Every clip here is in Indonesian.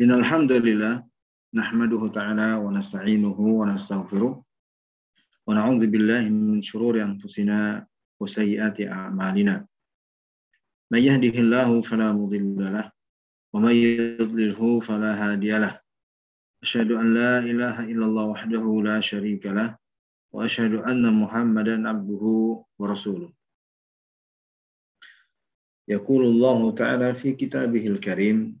إن الحمد لله نحمده تعالى ونستعينه ونستغفره ونعوذ بالله من شرور أنفسنا وسيئات أعمالنا. من يهده الله فلا مضل له ومن يضلله فلا هادي له. أشهد أن لا إله إلا الله وحده لا شريك له وأشهد أن محمدا عبده ورسوله. يقول الله تعالى في كتابه الكريم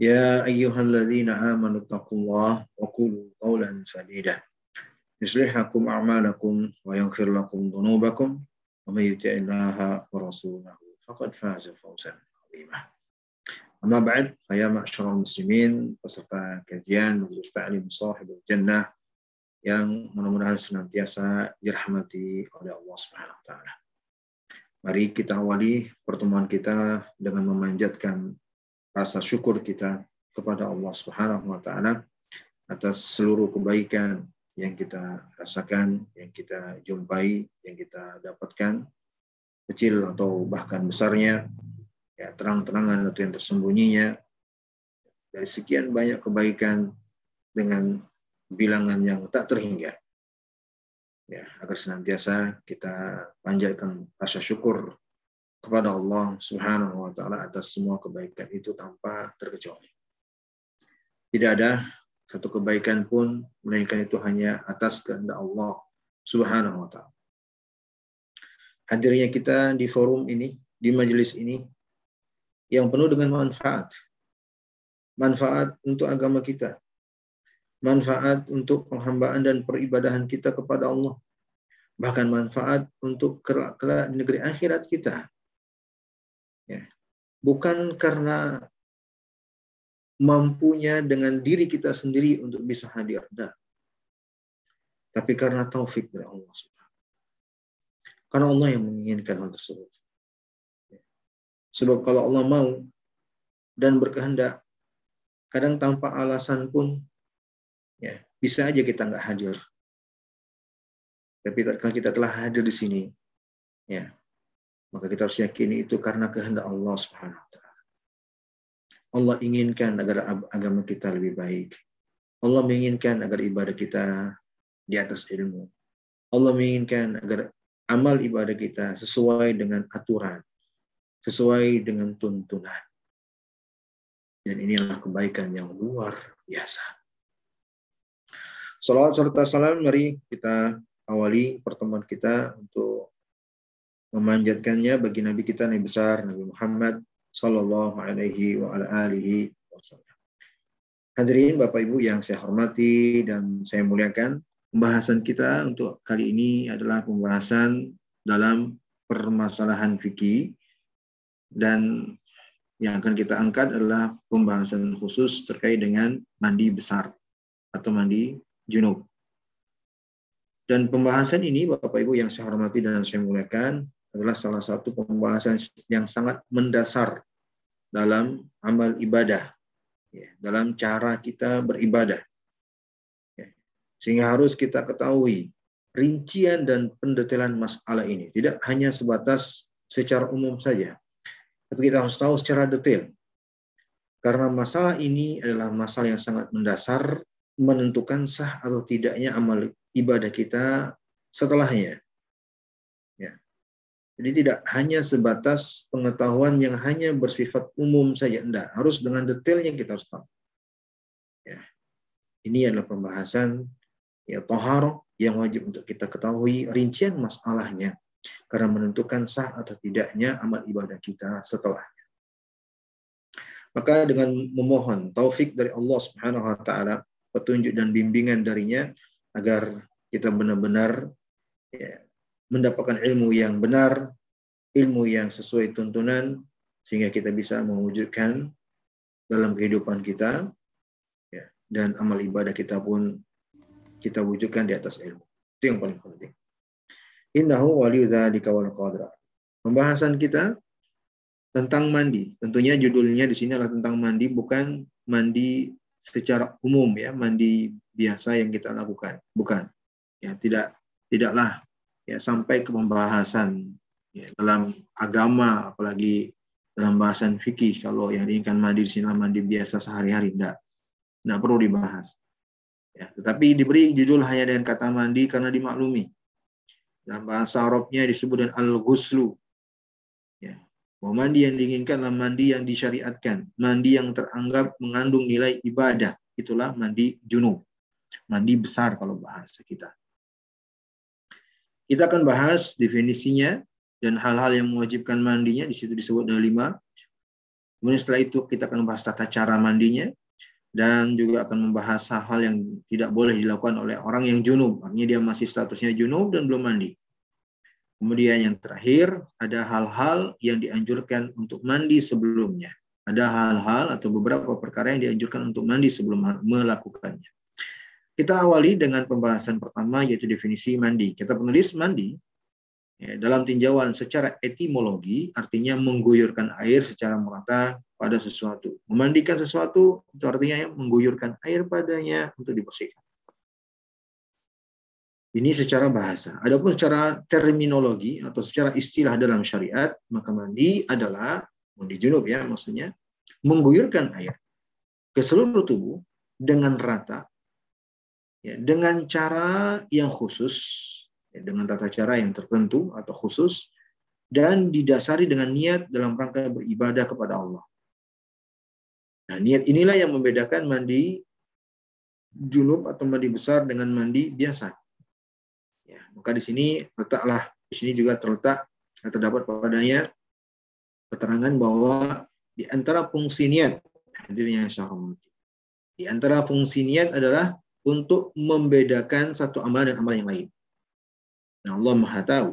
يا أيها الذين آمنوا اتقوا الله وقولوا قولا سديدا يصلح لكم أعمالكم ويغفر لكم ذنوبكم ومن يطع الله ورسوله فقد فاز فوزا عظيما أما بعد فيا معشر المسلمين peserta kajian Majelis Ta'lim Sahibul Jannah yang mudah-mudahan senantiasa dirahmati oleh Allah Subhanahu wa taala. Mari kita awali pertemuan kita dengan memanjatkan rasa syukur kita kepada Allah Subhanahu wa taala atas seluruh kebaikan yang kita rasakan, yang kita jumpai, yang kita dapatkan kecil atau bahkan besarnya. Ya terang-terangan atau yang tersembunyinya. Dari sekian banyak kebaikan dengan bilangan yang tak terhingga. Ya agar senantiasa kita panjatkan rasa syukur kepada Allah Subhanahu wa taala atas semua kebaikan itu tanpa terkecuali. Tidak ada satu kebaikan pun melainkan itu hanya atas kehendak Allah Subhanahu wa taala. Hadirnya kita di forum ini, di majelis ini yang penuh dengan manfaat. Manfaat untuk agama kita. Manfaat untuk penghambaan dan peribadahan kita kepada Allah. Bahkan manfaat untuk kelak-kelak di negeri akhirat kita. Ya. Bukan karena mampunya dengan diri kita sendiri untuk bisa hadir. Nah. Tapi karena taufik dari Allah Karena Allah yang menginginkan hal tersebut. Ya. Sebab kalau Allah mau dan berkehendak, kadang tanpa alasan pun, ya bisa aja kita nggak hadir. Tapi kalau kita telah hadir di sini, ya maka kita harus yakini itu karena kehendak Allah Subhanahu wa taala. Allah inginkan agar agama kita lebih baik. Allah menginginkan agar ibadah kita di atas ilmu. Allah menginginkan agar amal ibadah kita sesuai dengan aturan, sesuai dengan tuntunan. Dan inilah kebaikan yang luar biasa. Salawat serta salam, mari kita awali pertemuan kita untuk memanjatkannya bagi Nabi kita Nabi besar Nabi Muhammad Sallallahu Alaihi Wasallam. Hadirin Bapak Ibu yang saya hormati dan saya muliakan, pembahasan kita untuk kali ini adalah pembahasan dalam permasalahan fikih dan yang akan kita angkat adalah pembahasan khusus terkait dengan mandi besar atau mandi junub. Dan pembahasan ini Bapak Ibu yang saya hormati dan saya muliakan adalah salah satu pembahasan yang sangat mendasar dalam amal ibadah, ya, dalam cara kita beribadah. Ya. Sehingga harus kita ketahui rincian dan pendetailan masalah ini. Tidak hanya sebatas secara umum saja, tapi kita harus tahu secara detail. Karena masalah ini adalah masalah yang sangat mendasar, menentukan sah atau tidaknya amal ibadah kita setelahnya. Jadi tidak hanya sebatas pengetahuan yang hanya bersifat umum saja, enggak. Harus dengan detailnya kita harus tahu. Ya. Ini adalah pembahasan ya tohar yang wajib untuk kita ketahui rincian masalahnya karena menentukan sah atau tidaknya amal ibadah kita setelahnya. Maka dengan memohon taufik dari Allah Subhanahu wa taala, petunjuk dan bimbingan darinya agar kita benar-benar ya, mendapatkan ilmu yang benar, ilmu yang sesuai tuntunan, sehingga kita bisa mewujudkan dalam kehidupan kita ya, dan amal ibadah kita pun kita wujudkan di atas ilmu. Itu yang paling penting. Innahu waliyu dzalika qadra. Pembahasan kita tentang mandi. Tentunya judulnya di sini adalah tentang mandi bukan mandi secara umum ya, mandi biasa yang kita lakukan. Bukan. Ya, tidak tidaklah ya sampai ke pembahasan ya, dalam agama apalagi dalam bahasan fikih kalau yang diinginkan mandi di sini mandi biasa sehari-hari tidak tidak perlu dibahas. Ya tetapi diberi judul hanya dengan kata mandi karena dimaklumi. Dalam bahasa Arabnya disebut dengan al-ghuslu. Ya bahwa mandi yang diinginkan adalah mandi yang disyariatkan mandi yang teranggap mengandung nilai ibadah. Itulah mandi junub mandi besar kalau bahasa kita kita akan bahas definisinya dan hal-hal yang mewajibkan mandinya di situ disebut ada lima. Kemudian setelah itu kita akan membahas tata cara mandinya dan juga akan membahas hal-hal yang tidak boleh dilakukan oleh orang yang junub. Artinya dia masih statusnya junub dan belum mandi. Kemudian yang terakhir ada hal-hal yang dianjurkan untuk mandi sebelumnya. Ada hal-hal atau beberapa perkara yang dianjurkan untuk mandi sebelum melakukannya. Kita awali dengan pembahasan pertama yaitu definisi mandi. Kita penulis mandi Ya, dalam tinjauan secara etimologi artinya mengguyurkan air secara merata pada sesuatu. Memandikan sesuatu itu artinya ya, mengguyurkan air padanya untuk dibersihkan. Ini secara bahasa. Adapun secara terminologi atau secara istilah dalam syariat, maka mandi adalah mandi junub ya maksudnya mengguyurkan air ke seluruh tubuh dengan rata ya, dengan cara yang khusus Ya, dengan tata cara yang tertentu atau khusus dan didasari dengan niat dalam rangka beribadah kepada Allah. Nah, niat inilah yang membedakan mandi junub atau mandi besar dengan mandi biasa. Ya, maka di sini letaklah di sini juga terletak atau terdapat padanya keterangan bahwa di antara fungsi niat hadirnya Di antara fungsi niat adalah untuk membedakan satu amal dan amal yang lain. Nah, Allah Maha tahu.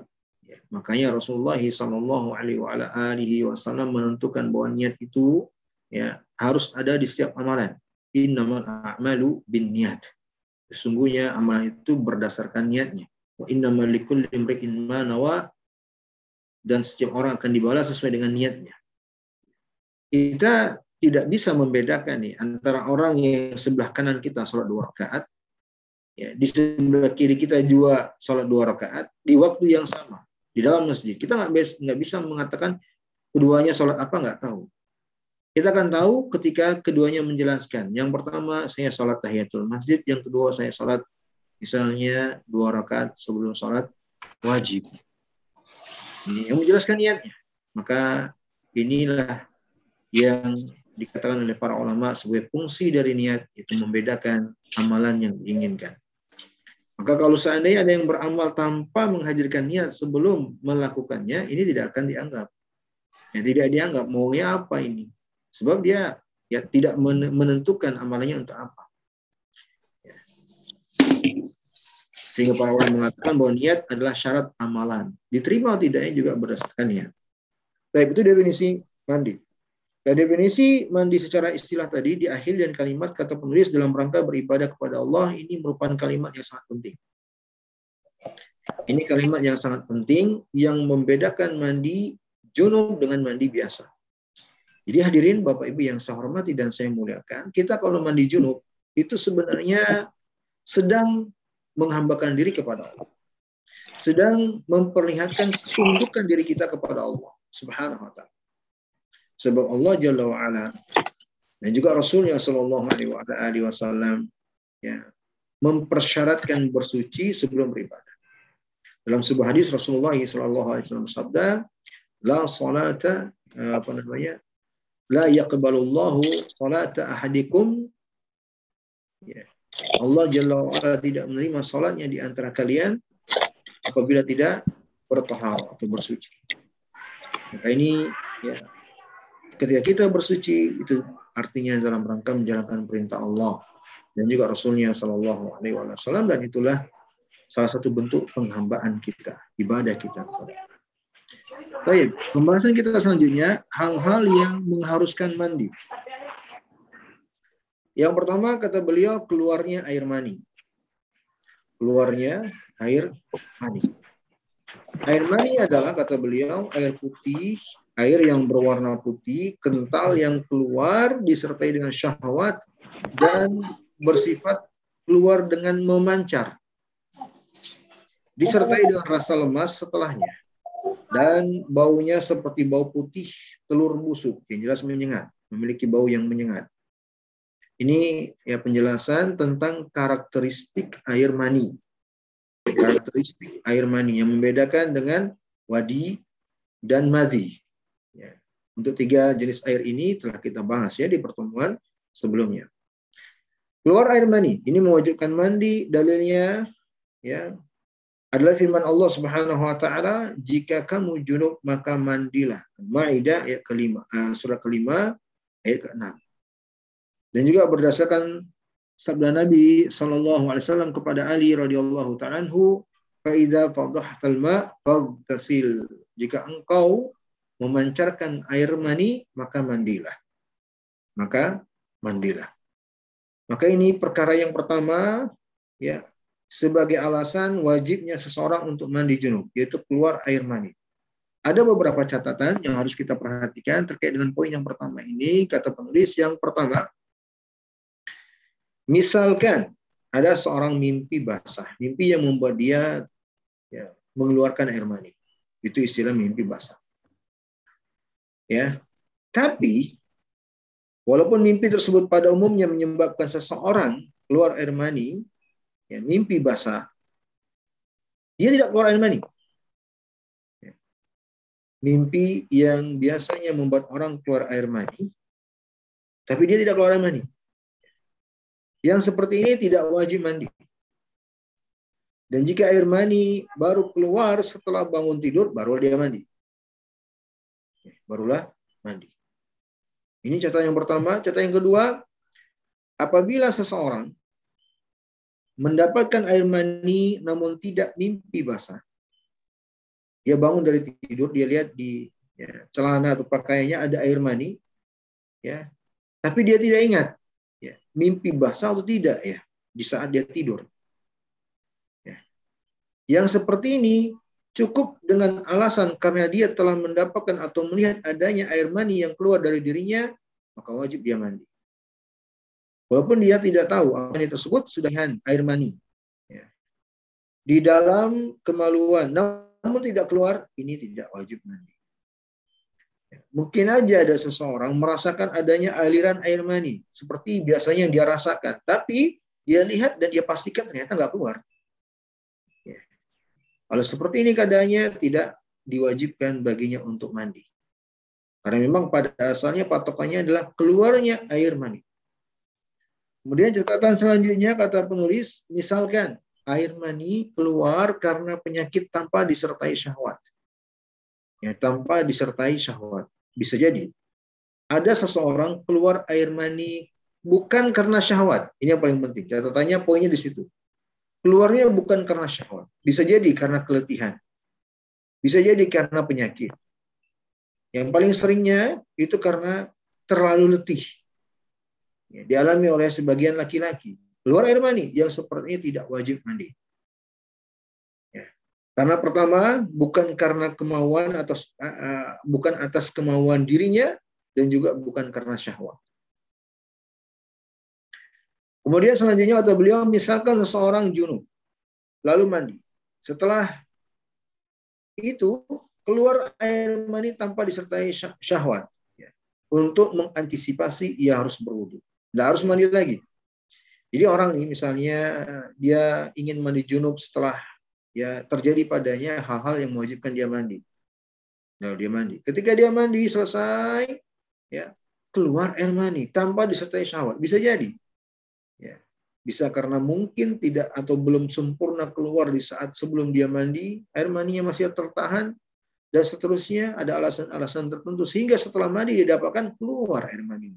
Ya, makanya Rasulullah Shallallahu Alaihi Wasallam menentukan bahwa niat itu ya harus ada di setiap amalan. Innamal a'malu bin niat. Sesungguhnya amal itu berdasarkan niatnya. Wa innamal likulli imri'in ma nawa dan setiap orang akan dibalas sesuai dengan niatnya. Kita tidak bisa membedakan nih antara orang yang sebelah kanan kita sholat dua rakaat ya, di sebelah kiri kita juga sholat dua rakaat di waktu yang sama di dalam masjid. Kita nggak nggak bisa mengatakan keduanya sholat apa nggak tahu. Kita akan tahu ketika keduanya menjelaskan. Yang pertama saya sholat tahiyatul masjid, yang kedua saya sholat misalnya dua rakaat sebelum sholat wajib. Ini yang menjelaskan niatnya. Maka inilah yang dikatakan oleh para ulama sebagai fungsi dari niat itu membedakan amalan yang diinginkan. Maka kalau seandainya ada yang beramal tanpa menghadirkan niat sebelum melakukannya, ini tidak akan dianggap. Ya, tidak dianggap maunya apa ini. Sebab dia ya tidak menentukan amalannya untuk apa. Ya. Sehingga para ulama mengatakan bahwa niat adalah syarat amalan. Diterima atau tidaknya juga berdasarkan niat. Tapi itu definisi mandi. Nah, definisi mandi secara istilah tadi di akhir dan kalimat kata penulis dalam rangka beribadah kepada Allah ini merupakan kalimat yang sangat penting. Ini kalimat yang sangat penting yang membedakan mandi junub dengan mandi biasa. Jadi hadirin Bapak Ibu yang saya hormati dan saya muliakan, kita kalau mandi junub itu sebenarnya sedang menghambakan diri kepada Allah. Sedang memperlihatkan tundukan diri kita kepada Allah Subhanahu wa taala. Sebab Allah Jalla wa'ala dan juga Rasulnya Sallallahu Alaihi Wasallam ya, mempersyaratkan bersuci sebelum beribadah. Dalam sebuah hadis Rasulullah Sallallahu Alaihi Wasallam sabda, la salata apa namanya, la yaqbalullahu salata ahadikum ya. Allah Jalla wa'ala tidak menerima salatnya di antara kalian apabila tidak bertahar atau bersuci. Maka ini ya ketika kita bersuci itu artinya dalam rangka menjalankan perintah Allah dan juga Rasulnya Shallallahu Alaihi Wasallam dan itulah salah satu bentuk penghambaan kita ibadah kita Baik, pembahasan kita selanjutnya hal-hal yang mengharuskan mandi. Yang pertama kata beliau keluarnya air mani. Keluarnya air mani. Air mani adalah kata beliau air putih, air yang berwarna putih, kental yang keluar disertai dengan syahwat dan bersifat keluar dengan memancar. Disertai dengan rasa lemas setelahnya. Dan baunya seperti bau putih telur busuk yang jelas menyengat, memiliki bau yang menyengat. Ini ya penjelasan tentang karakteristik air mani. Karakteristik air mani yang membedakan dengan wadi dan madhi. Untuk tiga jenis air ini telah kita bahas ya di pertemuan sebelumnya. Keluar air mani, ini mewajibkan mandi, dalilnya ya adalah firman Allah Subhanahu wa taala, jika kamu junub maka mandilah. Maidah ayat kelima, uh, surah kelima ayat ke-6. Dan juga berdasarkan sabda Nabi Shallallahu Alaihi Wasallam kepada Ali radhiyallahu taalaanhu, "Faida fadhahtal ma faghtasil." Jika engkau memancarkan air mani, maka mandilah. Maka mandilah. Maka ini perkara yang pertama ya sebagai alasan wajibnya seseorang untuk mandi junub, yaitu keluar air mani. Ada beberapa catatan yang harus kita perhatikan terkait dengan poin yang pertama ini. Kata penulis yang pertama, Misalkan ada seorang mimpi basah, mimpi yang membuat dia ya, mengeluarkan air mani. Itu istilah mimpi basah. Ya. Tapi walaupun mimpi tersebut pada umumnya menyebabkan seseorang keluar air mani, ya, mimpi basah, dia tidak keluar air mani. Ya. Mimpi yang biasanya membuat orang keluar air mani, tapi dia tidak keluar air mani. Yang seperti ini tidak wajib mandi. Dan jika air mani baru keluar setelah bangun tidur, baru dia mandi. Barulah mandi. Ini catatan yang pertama. Catatan yang kedua, apabila seseorang mendapatkan air mani namun tidak mimpi basah, dia bangun dari tidur, dia lihat di ya, celana atau pakaiannya ada air mani, ya, tapi dia tidak ingat ya, mimpi basah atau tidak ya di saat dia tidur. Ya. Yang seperti ini cukup dengan alasan karena dia telah mendapatkan atau melihat adanya air mani yang keluar dari dirinya, maka wajib dia mandi. Walaupun dia tidak tahu apa yang tersebut sudah air mani. Ya. Di dalam kemaluan, namun tidak keluar, ini tidak wajib mandi. Mungkin aja ada seseorang merasakan adanya aliran air mani seperti biasanya yang dia rasakan, tapi dia lihat dan dia pastikan ternyata nggak keluar. Kalau seperti ini keadaannya tidak diwajibkan baginya untuk mandi. Karena memang pada asalnya patokannya adalah keluarnya air mani. Kemudian catatan selanjutnya kata penulis, misalkan air mani keluar karena penyakit tanpa disertai syahwat ya, tanpa disertai syahwat. Bisa jadi ada seseorang keluar air mani bukan karena syahwat. Ini yang paling penting. Catatannya poinnya di situ. Keluarnya bukan karena syahwat. Bisa jadi karena keletihan. Bisa jadi karena penyakit. Yang paling seringnya itu karena terlalu letih. Ya, dialami oleh sebagian laki-laki. Keluar air mani yang sepertinya tidak wajib mandi. Karena pertama bukan karena kemauan atau uh, bukan atas kemauan dirinya dan juga bukan karena syahwat. Kemudian selanjutnya kata beliau misalkan seseorang junub lalu mandi. Setelah itu keluar air mani tanpa disertai syahwat ya. untuk mengantisipasi ia harus berwudu. Tidak harus mandi lagi. Jadi orang ini misalnya dia ingin mandi junub setelah ya terjadi padanya hal-hal yang mewajibkan dia mandi. Nah, dia mandi. Ketika dia mandi selesai, ya keluar air mani tanpa disertai syahwat. Bisa jadi. Ya. Bisa karena mungkin tidak atau belum sempurna keluar di saat sebelum dia mandi, air maninya masih tertahan, dan seterusnya ada alasan-alasan tertentu sehingga setelah mandi dia dapatkan keluar air mani.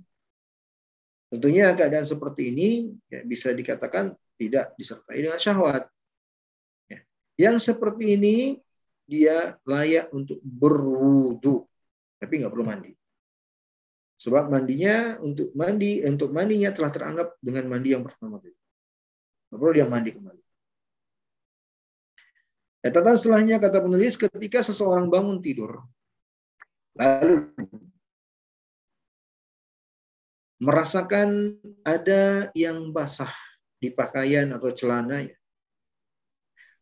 Tentunya keadaan seperti ini ya, bisa dikatakan tidak disertai dengan syahwat. Yang seperti ini dia layak untuk berwudu, tapi nggak perlu mandi. Sebab mandinya untuk mandi untuk mandinya telah teranggap dengan mandi yang pertama tadi. Perlu dia mandi kembali. Catatan setelahnya kata penulis ketika seseorang bangun tidur lalu merasakan ada yang basah di pakaian atau celananya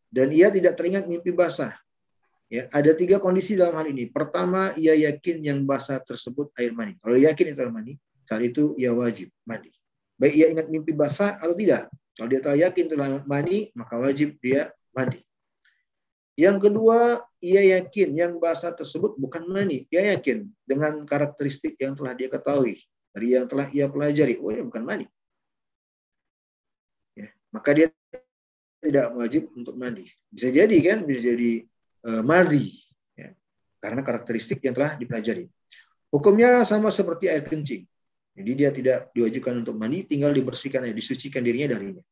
dan ia tidak teringat mimpi basah. Ya, ada tiga kondisi dalam hal ini. Pertama, ia yakin yang basah tersebut air mani. Kalau yakin itu air mani, saat itu ia wajib mandi. Baik ia ingat mimpi basah atau tidak. Kalau dia telah yakin telah mani, maka wajib dia mandi. Yang kedua, ia yakin yang bahasa tersebut bukan mani. Ia yakin dengan karakteristik yang telah dia ketahui. Dari yang telah ia pelajari. Oh ya bukan mani. Ya, maka dia tidak wajib untuk mandi. Bisa jadi kan, bisa jadi uh, mandi. Ya, karena karakteristik yang telah dipelajari. Hukumnya sama seperti air kencing. Jadi dia tidak diwajibkan untuk mandi, tinggal dibersihkan, ya, disucikan dirinya darinya.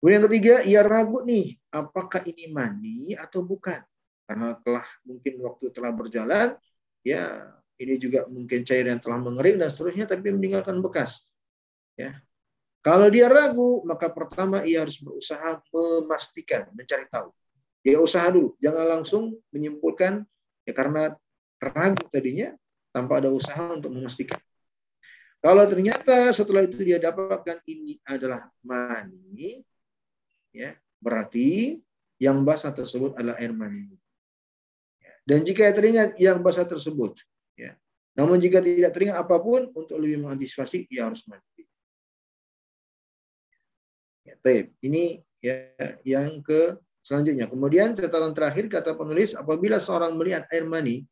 Kemudian yang ketiga, ia ragu nih, apakah ini mani atau bukan? Karena telah mungkin waktu telah berjalan, ya ini juga mungkin cairan telah mengering dan seterusnya, tapi meninggalkan bekas. Ya, kalau dia ragu, maka pertama ia harus berusaha memastikan, mencari tahu. Dia usaha dulu, jangan langsung menyimpulkan ya karena ragu tadinya tanpa ada usaha untuk memastikan. Kalau ternyata setelah itu dia dapatkan ini adalah mani, ya berarti yang basah tersebut adalah air mani. Ya, dan jika teringat yang basah tersebut, ya. Namun jika tidak teringat apa pun untuk lebih mengantisipasi, ia harus mandi. Ya. Ini ya yang ke selanjutnya. Kemudian catatan terakhir kata penulis apabila seorang melihat air mani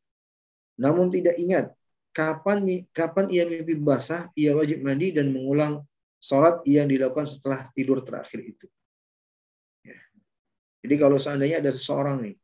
namun tidak ingat kapan kapan ia mimpi basah, ia wajib mandi dan mengulang sholat yang dilakukan setelah tidur terakhir itu. Jadi kalau seandainya ada seseorang nih,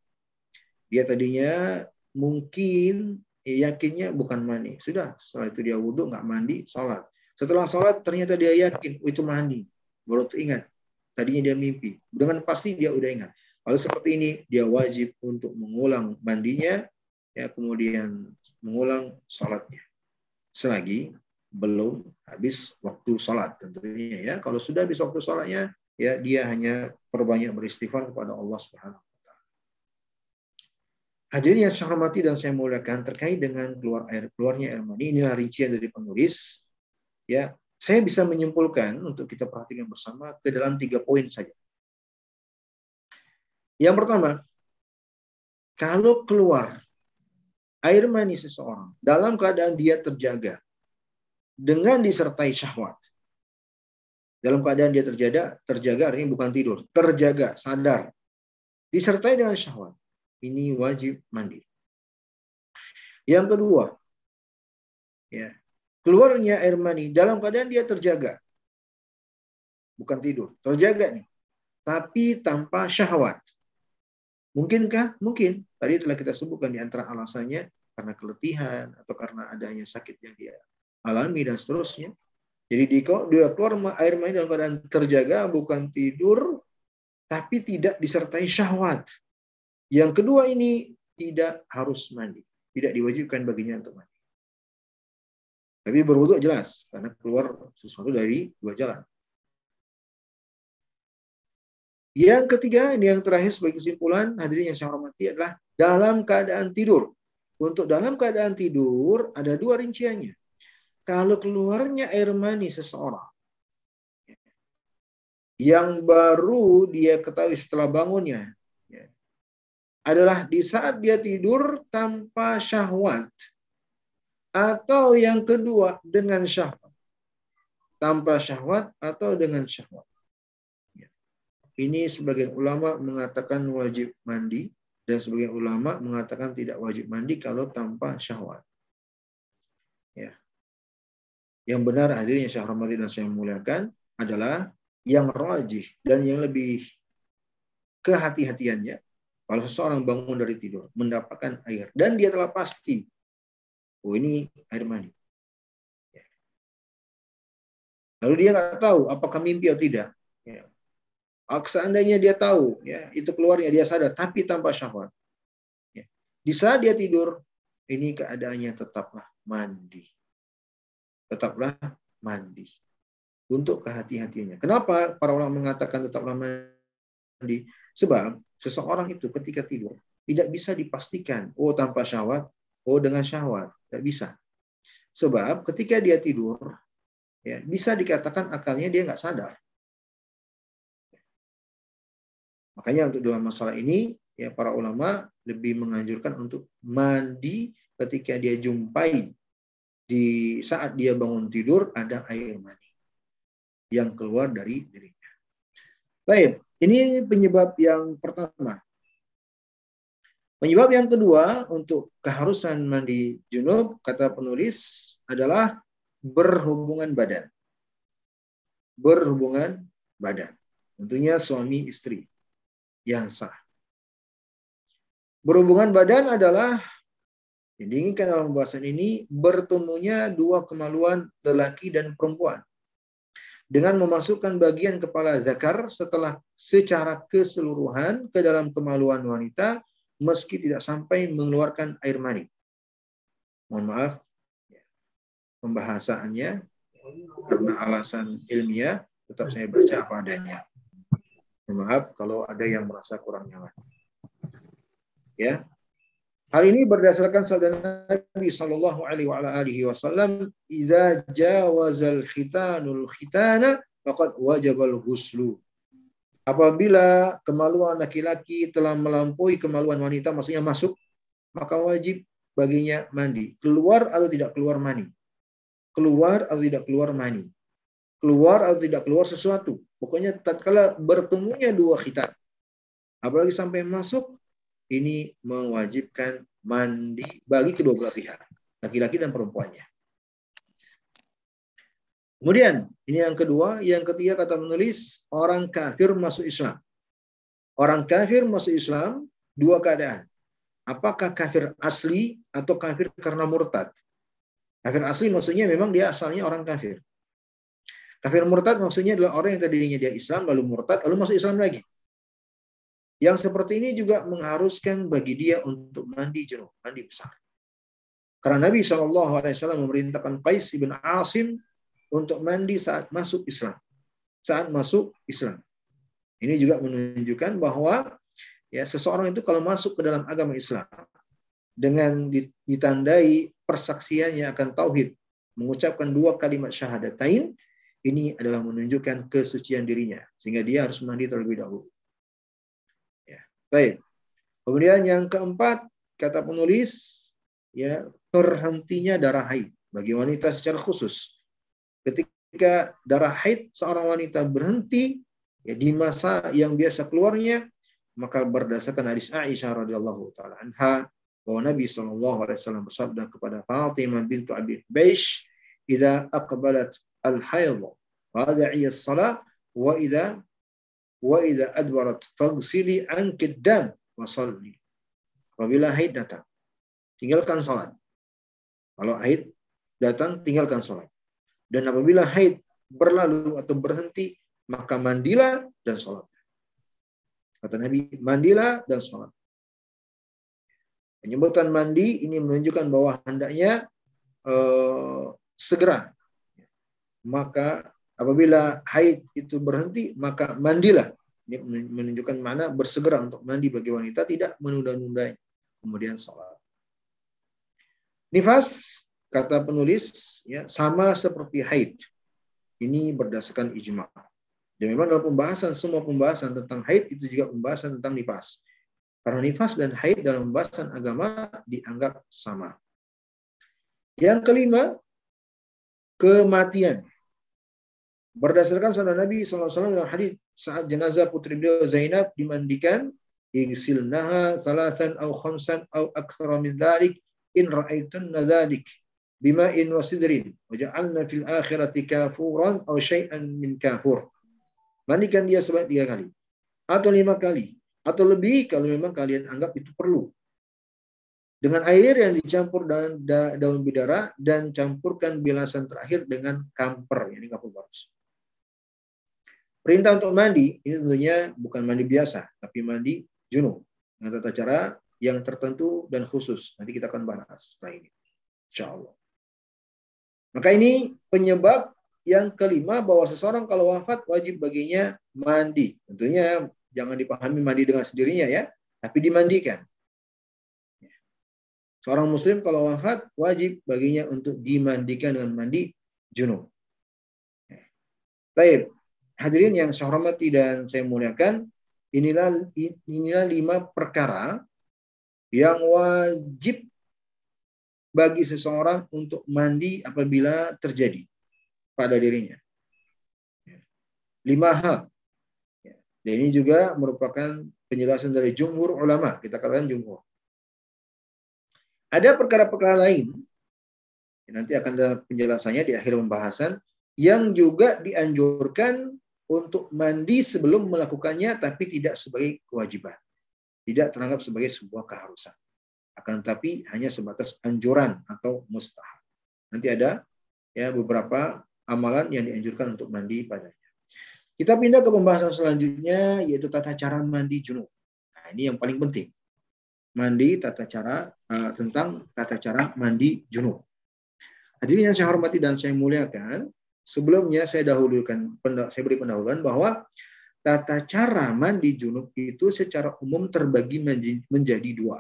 dia tadinya mungkin ya, yakinnya bukan mandi. Sudah, setelah itu dia wudhu, nggak mandi, sholat. Setelah sholat ternyata dia yakin, oh, itu mandi. Baru tuh ingat, tadinya dia mimpi. Dengan pasti dia udah ingat. Kalau seperti ini, dia wajib untuk mengulang mandinya, ya kemudian mengulang sholatnya. Selagi belum habis waktu sholat tentunya ya. Kalau sudah habis waktu sholatnya, ya dia hanya perbanyak beristighfar kepada Allah Subhanahu wa taala. Hadirin yang saya hormati dan saya muliakan terkait dengan keluar air keluarnya air mani inilah rincian dari penulis. Ya, saya bisa menyimpulkan untuk kita perhatikan bersama ke dalam tiga poin saja. Yang pertama, kalau keluar air mani seseorang dalam keadaan dia terjaga dengan disertai syahwat, dalam keadaan dia terjaga, terjaga artinya bukan tidur, terjaga, sadar, disertai dengan syahwat. Ini wajib mandi. Yang kedua, ya, keluarnya air mani dalam keadaan dia terjaga. Bukan tidur, terjaga nih. Tapi tanpa syahwat. Mungkinkah? Mungkin. Tadi telah kita sebutkan di antara alasannya karena keletihan atau karena adanya sakit yang dia alami dan seterusnya. Jadi dia keluar air mani dalam keadaan terjaga, bukan tidur, tapi tidak disertai syahwat. Yang kedua ini tidak harus mandi. Tidak diwajibkan baginya untuk mandi. Tapi berwudhu jelas, karena keluar sesuatu dari dua jalan. Yang ketiga, ini yang terakhir sebagai kesimpulan, hadirin yang saya hormati adalah dalam keadaan tidur. Untuk dalam keadaan tidur, ada dua rinciannya kalau keluarnya air mani seseorang yang baru dia ketahui setelah bangunnya ya, adalah di saat dia tidur tanpa syahwat atau yang kedua dengan syahwat. Tanpa syahwat atau dengan syahwat. Ya. ini sebagian ulama mengatakan wajib mandi dan sebagian ulama mengatakan tidak wajib mandi kalau tanpa syahwat. Ya. Yang benar hadirin yang saya hormati dan saya muliakan adalah yang rajih dan yang lebih kehati-hatiannya. Kalau seseorang bangun dari tidur mendapatkan air dan dia telah pasti oh ini air mani ya. lalu dia nggak tahu apakah mimpi atau tidak ya. seandainya dia tahu ya itu keluarnya dia sadar tapi tanpa syahwat ya. di saat dia tidur ini keadaannya tetaplah mandi tetaplah mandi. Untuk kehati-hatiannya. Kenapa para ulama mengatakan tetaplah mandi? Sebab seseorang itu ketika tidur tidak bisa dipastikan, oh tanpa syahwat, oh dengan syahwat. Tidak bisa. Sebab ketika dia tidur, ya bisa dikatakan akalnya dia nggak sadar. Makanya untuk dalam masalah ini, ya para ulama lebih menganjurkan untuk mandi ketika dia jumpai di saat dia bangun tidur ada air mani yang keluar dari dirinya. Baik, ini penyebab yang pertama. Penyebab yang kedua untuk keharusan mandi junub, kata penulis, adalah berhubungan badan. Berhubungan badan. Tentunya suami istri yang sah. Berhubungan badan adalah yang diinginkan dalam pembahasan ini bertemunya dua kemaluan lelaki dan perempuan dengan memasukkan bagian kepala zakar setelah secara keseluruhan ke dalam kemaluan wanita meski tidak sampai mengeluarkan air mani. Mohon maaf, ya, pembahasannya karena alasan ilmiah tetap saya baca apa adanya. Mohon maaf kalau ada yang merasa kurang nyaman. Ya, Hal ini berdasarkan sabda Nabi Shallallahu Alaihi Wasallam, "Idza jawazal khitanul khitana, faqad wajabal ghuslu." Apabila kemaluan laki-laki telah melampaui kemaluan wanita, maksudnya masuk, maka wajib baginya mandi. Keluar atau tidak keluar mani. Keluar atau tidak keluar mani. Keluar atau tidak keluar sesuatu. Pokoknya tatkala bertemunya dua khitan. Apalagi sampai masuk, ini mewajibkan mandi bagi kedua belah pihak, laki-laki dan perempuannya. Kemudian, ini yang kedua, yang ketiga kata menulis, orang kafir masuk Islam. Orang kafir masuk Islam, dua keadaan. Apakah kafir asli atau kafir karena murtad? Kafir asli maksudnya memang dia asalnya orang kafir. Kafir murtad maksudnya adalah orang yang tadinya dia Islam, lalu murtad, lalu masuk Islam lagi. Yang seperti ini juga mengharuskan bagi dia untuk mandi junub, mandi besar. Karena Nabi SAW memerintahkan Qais ibn Asim untuk mandi saat masuk Islam. Saat masuk Islam. Ini juga menunjukkan bahwa ya seseorang itu kalau masuk ke dalam agama Islam dengan ditandai persaksiannya akan tauhid, mengucapkan dua kalimat syahadatain, ini adalah menunjukkan kesucian dirinya sehingga dia harus mandi terlebih dahulu. Baik. Kemudian yang keempat, kata penulis, ya terhentinya darah haid bagi wanita secara khusus. Ketika darah haid seorang wanita berhenti ya di masa yang biasa keluarnya, maka berdasarkan hadis Aisyah radhiyallahu taala anha bahwa Nabi Shallallahu alaihi wasallam bersabda kepada Fatimah bintu Abi Baish, "Idza aqbalat al-hayd fad'i as-salah wa idza wa idza adbarat faghsili anki dam wa salli. Apabila haid datang, tinggalkan salat. Kalau haid datang, tinggalkan salat. Dan apabila haid berlalu atau berhenti, maka mandilah dan salat. Kata Nabi, mandilah dan salat. Penyebutan mandi ini menunjukkan bahwa hendaknya uh, segera. Maka Apabila haid itu berhenti, maka mandilah. Ini menunjukkan mana bersegera untuk mandi bagi wanita, tidak menunda-nunda kemudian sholat. Nifas, kata penulis, ya sama seperti haid. Ini berdasarkan ijma. Dan memang dalam pembahasan, semua pembahasan tentang haid itu juga pembahasan tentang nifas. Karena nifas dan haid dalam pembahasan agama dianggap sama. Yang kelima, kematian. Berdasarkan sabda Nabi SAW dalam hadis saat jenazah putri beliau Zainab dimandikan, igsilnaha salatan au khamsan au akthara min dhalik in ra'aitunna dhalik bima'in wa sidrin waja'alna fil akhirati kafuran au syai'an min kafur. Mandikan dia sebanyak tiga kali atau lima kali atau lebih kalau memang kalian anggap itu perlu. Dengan air yang dicampur dan daun bidara dan campurkan bilasan terakhir dengan kamper, ini kapur barus. Perintah untuk mandi ini tentunya bukan mandi biasa, tapi mandi junub dengan tata cara yang tertentu dan khusus. Nanti kita akan bahas setelah ini. Insya Allah. Maka ini penyebab yang kelima bahwa seseorang kalau wafat wajib baginya mandi. Tentunya jangan dipahami mandi dengan sendirinya ya, tapi dimandikan. Seorang muslim kalau wafat wajib baginya untuk dimandikan dengan mandi junub. Baik, hadirin yang saya hormati dan saya muliakan, inilah inilah lima perkara yang wajib bagi seseorang untuk mandi apabila terjadi pada dirinya. Lima hal. Dan ini juga merupakan penjelasan dari jumhur ulama. Kita katakan jumhur. Ada perkara-perkara lain, nanti akan ada penjelasannya di akhir pembahasan, yang juga dianjurkan untuk mandi sebelum melakukannya, tapi tidak sebagai kewajiban. Tidak teranggap sebagai sebuah keharusan akan tetapi hanya sebatas anjuran atau mustahab. Nanti ada ya beberapa amalan yang dianjurkan untuk mandi padanya. Kita pindah ke pembahasan selanjutnya yaitu tata cara mandi junub. Nah, ini yang paling penting. Mandi tata cara uh, tentang tata cara mandi junub. Hadirin yang saya hormati dan saya muliakan, sebelumnya saya dahulukan saya beri pendahuluan bahwa tata cara mandi junub itu secara umum terbagi menjadi dua.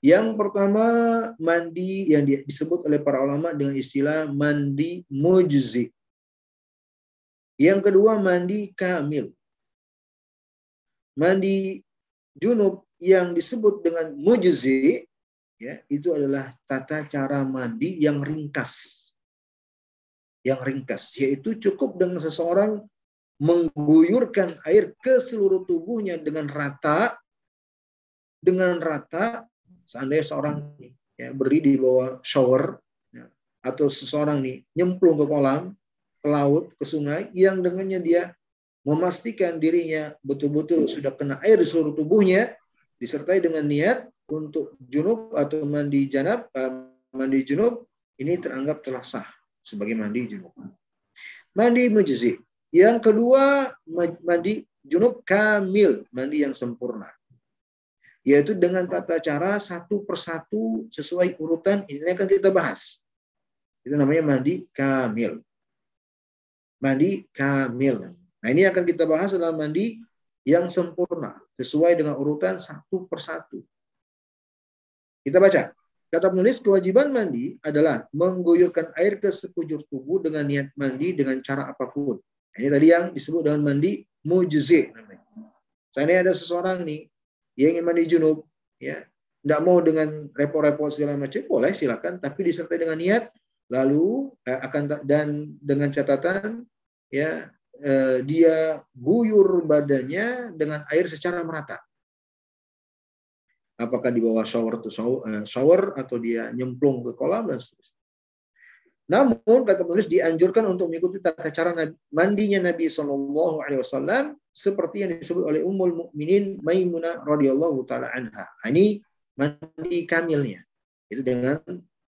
Yang pertama mandi yang disebut oleh para ulama dengan istilah mandi mujzi. Yang kedua mandi kamil. Mandi junub yang disebut dengan mujzi ya itu adalah tata cara mandi yang ringkas. Yang ringkas yaitu cukup dengan seseorang mengguyurkan air ke seluruh tubuhnya dengan rata dengan rata Seandainya seorang ya, berdiri di bawah shower ya, atau seseorang nih nyemplung ke kolam, ke laut, ke sungai yang dengannya dia memastikan dirinya betul-betul sudah kena air di seluruh tubuhnya disertai dengan niat untuk junub atau mandi janab uh, mandi junub ini teranggap telah sah sebagai mandi junub. Mandi mujzi. Yang kedua mandi junub kamil, mandi yang sempurna yaitu dengan tata cara satu persatu sesuai urutan ini akan kita bahas. Itu namanya mandi kamil. Mandi kamil. Nah ini akan kita bahas dalam mandi yang sempurna sesuai dengan urutan satu persatu. Kita baca. Kata penulis, kewajiban mandi adalah mengguyurkan air ke sekujur tubuh dengan niat mandi dengan cara apa pun. Ini tadi yang disebut dengan mandi mujzi. Saya ada seseorang nih dia ingin mandi junub, ya, tidak mau dengan repot-repot segala macam, boleh silakan, tapi disertai dengan niat, lalu eh, akan dan dengan catatan, ya, eh, dia guyur badannya dengan air secara merata. Apakah di bawah shower shower, eh, shower atau dia nyemplung ke kolam dan seterusnya. Namun kata penulis dianjurkan untuk mengikuti tata cara mandinya Nabi Shallallahu Alaihi Wasallam seperti yang disebut oleh Ummul Mukminin Maimunah radhiyallahu taala anha. Nah, ini mandi kamilnya itu dengan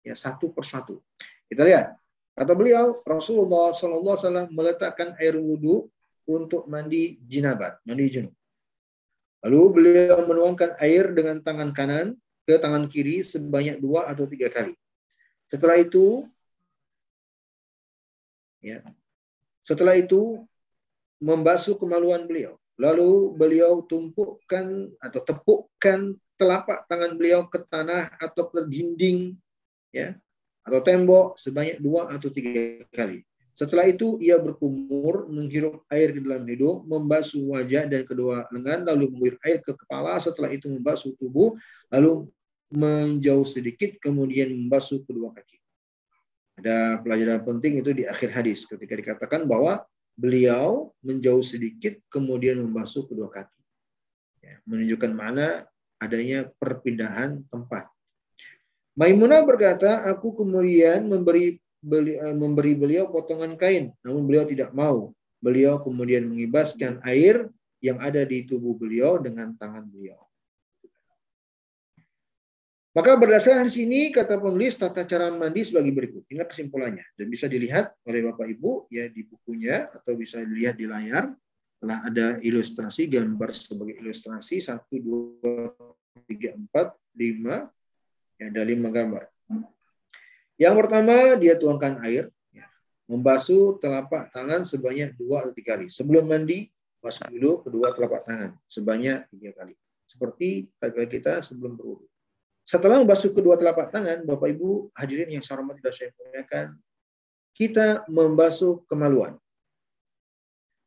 ya satu persatu. Kita lihat kata beliau Rasulullah Shallallahu Alaihi Wasallam meletakkan air wudhu untuk mandi jinabat, mandi junub. Lalu beliau menuangkan air dengan tangan kanan ke tangan kiri sebanyak dua atau tiga kali. Setelah itu Ya. Setelah itu membasuh kemaluan beliau. Lalu beliau tumpukan atau tepukkan telapak tangan beliau ke tanah atau ke dinding ya atau tembok sebanyak dua atau tiga kali. Setelah itu ia berkumur, menghirup air ke dalam hidung, membasuh wajah dan kedua lengan, lalu menguir air ke kepala. Setelah itu membasuh tubuh, lalu menjauh sedikit, kemudian membasuh kedua kaki. Ada pelajaran penting itu di akhir hadis ketika dikatakan bahwa beliau menjauh sedikit kemudian membasuh kedua kaki. Ya, menunjukkan mana adanya perpindahan tempat. Maimunah berkata, aku kemudian memberi beli, eh, memberi beliau potongan kain, namun beliau tidak mau. Beliau kemudian mengibaskan air yang ada di tubuh beliau dengan tangan beliau. Maka berdasarkan di sini kata penulis tata cara mandi sebagai berikut. Ingat kesimpulannya dan bisa dilihat oleh Bapak Ibu ya di bukunya atau bisa dilihat di layar. Telah ada ilustrasi gambar sebagai ilustrasi satu dua tiga empat lima ya ada lima gambar. Yang pertama, dia tuangkan air, ya. membasuh telapak tangan sebanyak dua atau tiga kali. Sebelum mandi, basuh dulu kedua telapak tangan sebanyak tiga kali. Seperti kita sebelum berwudu. Setelah membasuh kedua telapak tangan, Bapak Ibu hadirin yang saya hormati dan saya muliakan, kita membasuh kemaluan.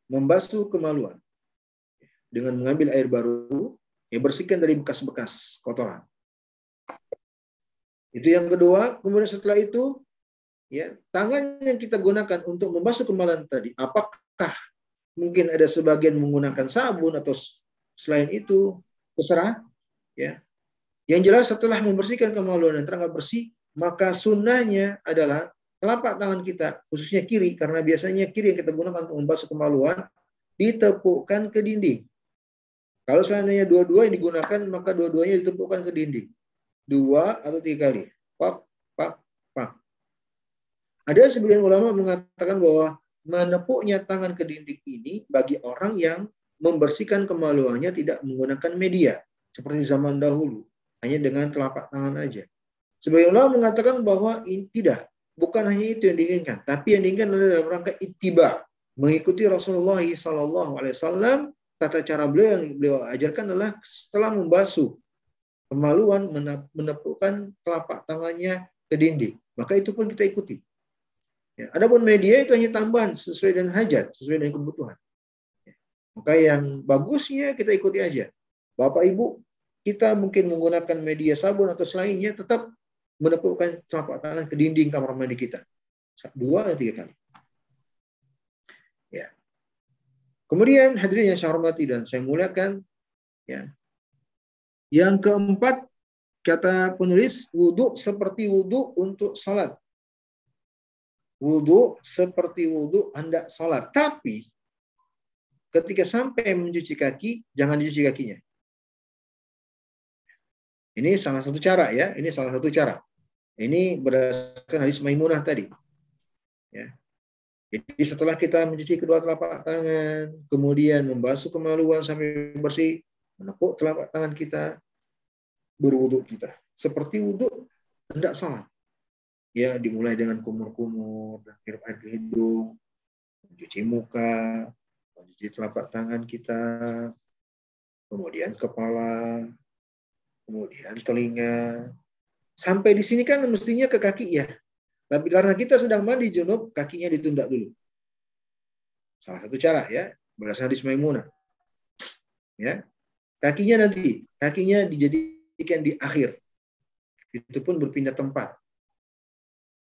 Membasuh kemaluan dengan mengambil air baru, ya bersihkan dari bekas-bekas kotoran. Itu yang kedua. Kemudian setelah itu, ya tangan yang kita gunakan untuk membasuh kemaluan tadi, apakah mungkin ada sebagian menggunakan sabun atau selain itu terserah, ya. Yang jelas setelah membersihkan kemaluan dan terangkat bersih, maka sunnahnya adalah telapak tangan kita, khususnya kiri, karena biasanya kiri yang kita gunakan untuk membasuh kemaluan, ditepukkan ke dinding. Kalau seandainya dua-dua yang digunakan, maka dua-duanya ditepukkan ke dinding dua atau tiga kali. Pak, pak, pak. Ada sebagian ulama mengatakan bahwa menepuknya tangan ke dinding ini bagi orang yang membersihkan kemaluannya tidak menggunakan media seperti zaman dahulu hanya dengan telapak tangan aja. Sebagian ulama mengatakan bahwa ini tidak, bukan hanya itu yang diinginkan, tapi yang diinginkan adalah dalam rangka ittiba, mengikuti Rasulullah SAW. Tata cara beliau yang beliau ajarkan adalah setelah membasuh kemaluan menepukkan telapak tangannya ke dinding. Maka itu pun kita ikuti. Ya, adapun media itu hanya tambahan sesuai dengan hajat, sesuai dengan kebutuhan. Ya, maka yang bagusnya kita ikuti aja. Bapak Ibu, kita mungkin menggunakan media sabun atau selainnya tetap menepukkan telapak tangan ke dinding kamar mandi kita. Dua atau tiga kali. Ya. Kemudian hadirin yang saya hormati dan saya muliakan, ya, yang keempat, kata penulis, wudhu seperti wudhu untuk sholat. Wudhu seperti wudhu hendak sholat. Tapi, ketika sampai mencuci kaki, jangan dicuci kakinya. Ini salah satu cara ya. Ini salah satu cara. Ini berdasarkan hadis Maimunah tadi. Ya. Jadi setelah kita mencuci kedua telapak tangan, kemudian membasuh kemaluan sampai bersih, menepuk telapak tangan kita, berwuduk kita. Seperti wuduk tidak salah. Ya, dimulai dengan kumur-kumur, dan hirup air ke hidung, mencuci muka, mencuci telapak tangan kita, kemudian kepala, kemudian telinga. Sampai di sini kan mestinya ke kaki ya. Tapi karena kita sedang mandi junub, kakinya ditunda dulu. Salah satu cara ya, berdasarkan hadis. Ya, Kakinya nanti, kakinya dijadikan di akhir. Itu pun berpindah tempat.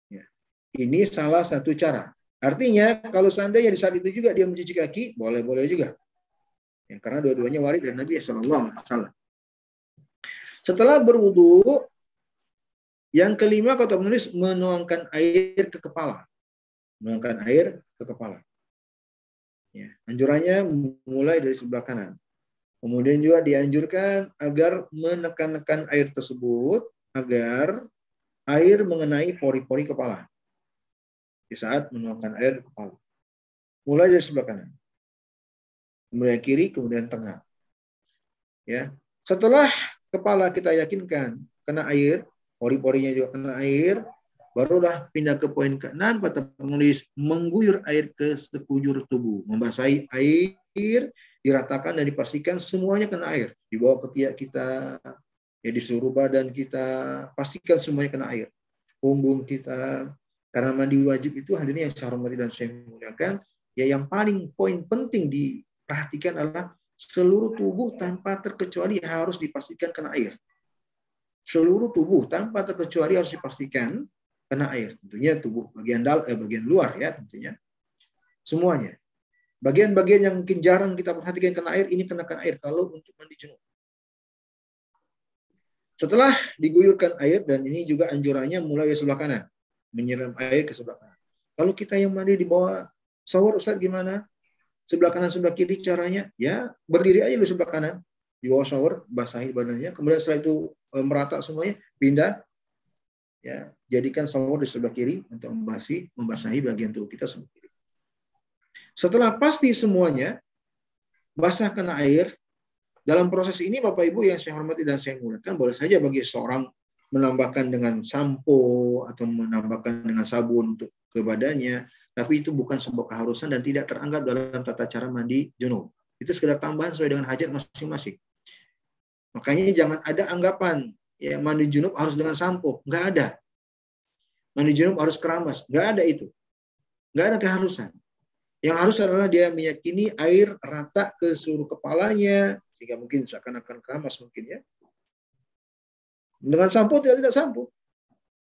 Ya. Ini salah satu cara. Artinya kalau seandainya di saat itu juga dia mencuci kaki, boleh-boleh juga. Ya, karena dua-duanya warid dari Nabi Shallallahu Alaihi Setelah berwudu, yang kelima kata menulis menuangkan air ke kepala, menuangkan air ke kepala. Ya, anjurannya mulai dari sebelah kanan. Kemudian juga dianjurkan agar menekan-nekan air tersebut agar air mengenai pori-pori kepala di saat menuangkan air ke kepala. Mulai dari sebelah kanan. Kemudian kiri, kemudian tengah. Ya. Setelah kepala kita yakinkan kena air, pori-porinya juga kena air, barulah pindah ke poin ke-6 kata penulis mengguyur air ke sekujur tubuh, membasahi air diratakan dan dipastikan semuanya kena air. Dibawa ke tiak kita, ya di seluruh badan kita, pastikan semuanya kena air. Punggung kita, karena mandi wajib itu hadirnya yang saya hormati dan saya muliakan, ya yang paling poin penting diperhatikan adalah seluruh tubuh tanpa terkecuali harus dipastikan kena air. Seluruh tubuh tanpa terkecuali harus dipastikan kena air. Tentunya tubuh bagian dal eh, bagian luar ya tentunya. Semuanya. Bagian-bagian yang mungkin jarang kita perhatikan kena air, ini kenakan air kalau untuk mandi junub. Setelah diguyurkan air, dan ini juga anjurannya mulai dari sebelah kanan. Menyiram air ke sebelah kanan. Kalau kita yang mandi di bawah shower, Ustaz gimana? Sebelah kanan, sebelah kiri caranya? Ya, berdiri aja di sebelah kanan. Di bawah shower, basahi badannya. Kemudian setelah itu e, merata semuanya, pindah. Ya, jadikan shower di sebelah kiri untuk membasahi, membasahi bagian tubuh kita sebelah kiri. Setelah pasti semuanya basah kena air, dalam proses ini Bapak Ibu yang saya hormati dan saya muliakan, boleh saja bagi seorang menambahkan dengan sampo atau menambahkan dengan sabun untuk ke badannya, tapi itu bukan sebuah keharusan dan tidak teranggap dalam tata cara mandi junub. Itu sekedar tambahan sesuai dengan hajat masing-masing. Makanya jangan ada anggapan ya mandi junub harus dengan sampo, nggak ada. Mandi junub harus keramas, nggak ada itu. Nggak ada keharusan. Yang harus adalah dia meyakini air rata ke seluruh kepalanya, sehingga mungkin seakan-akan keramas mungkin ya. Dengan sampo tidak tidak sampo.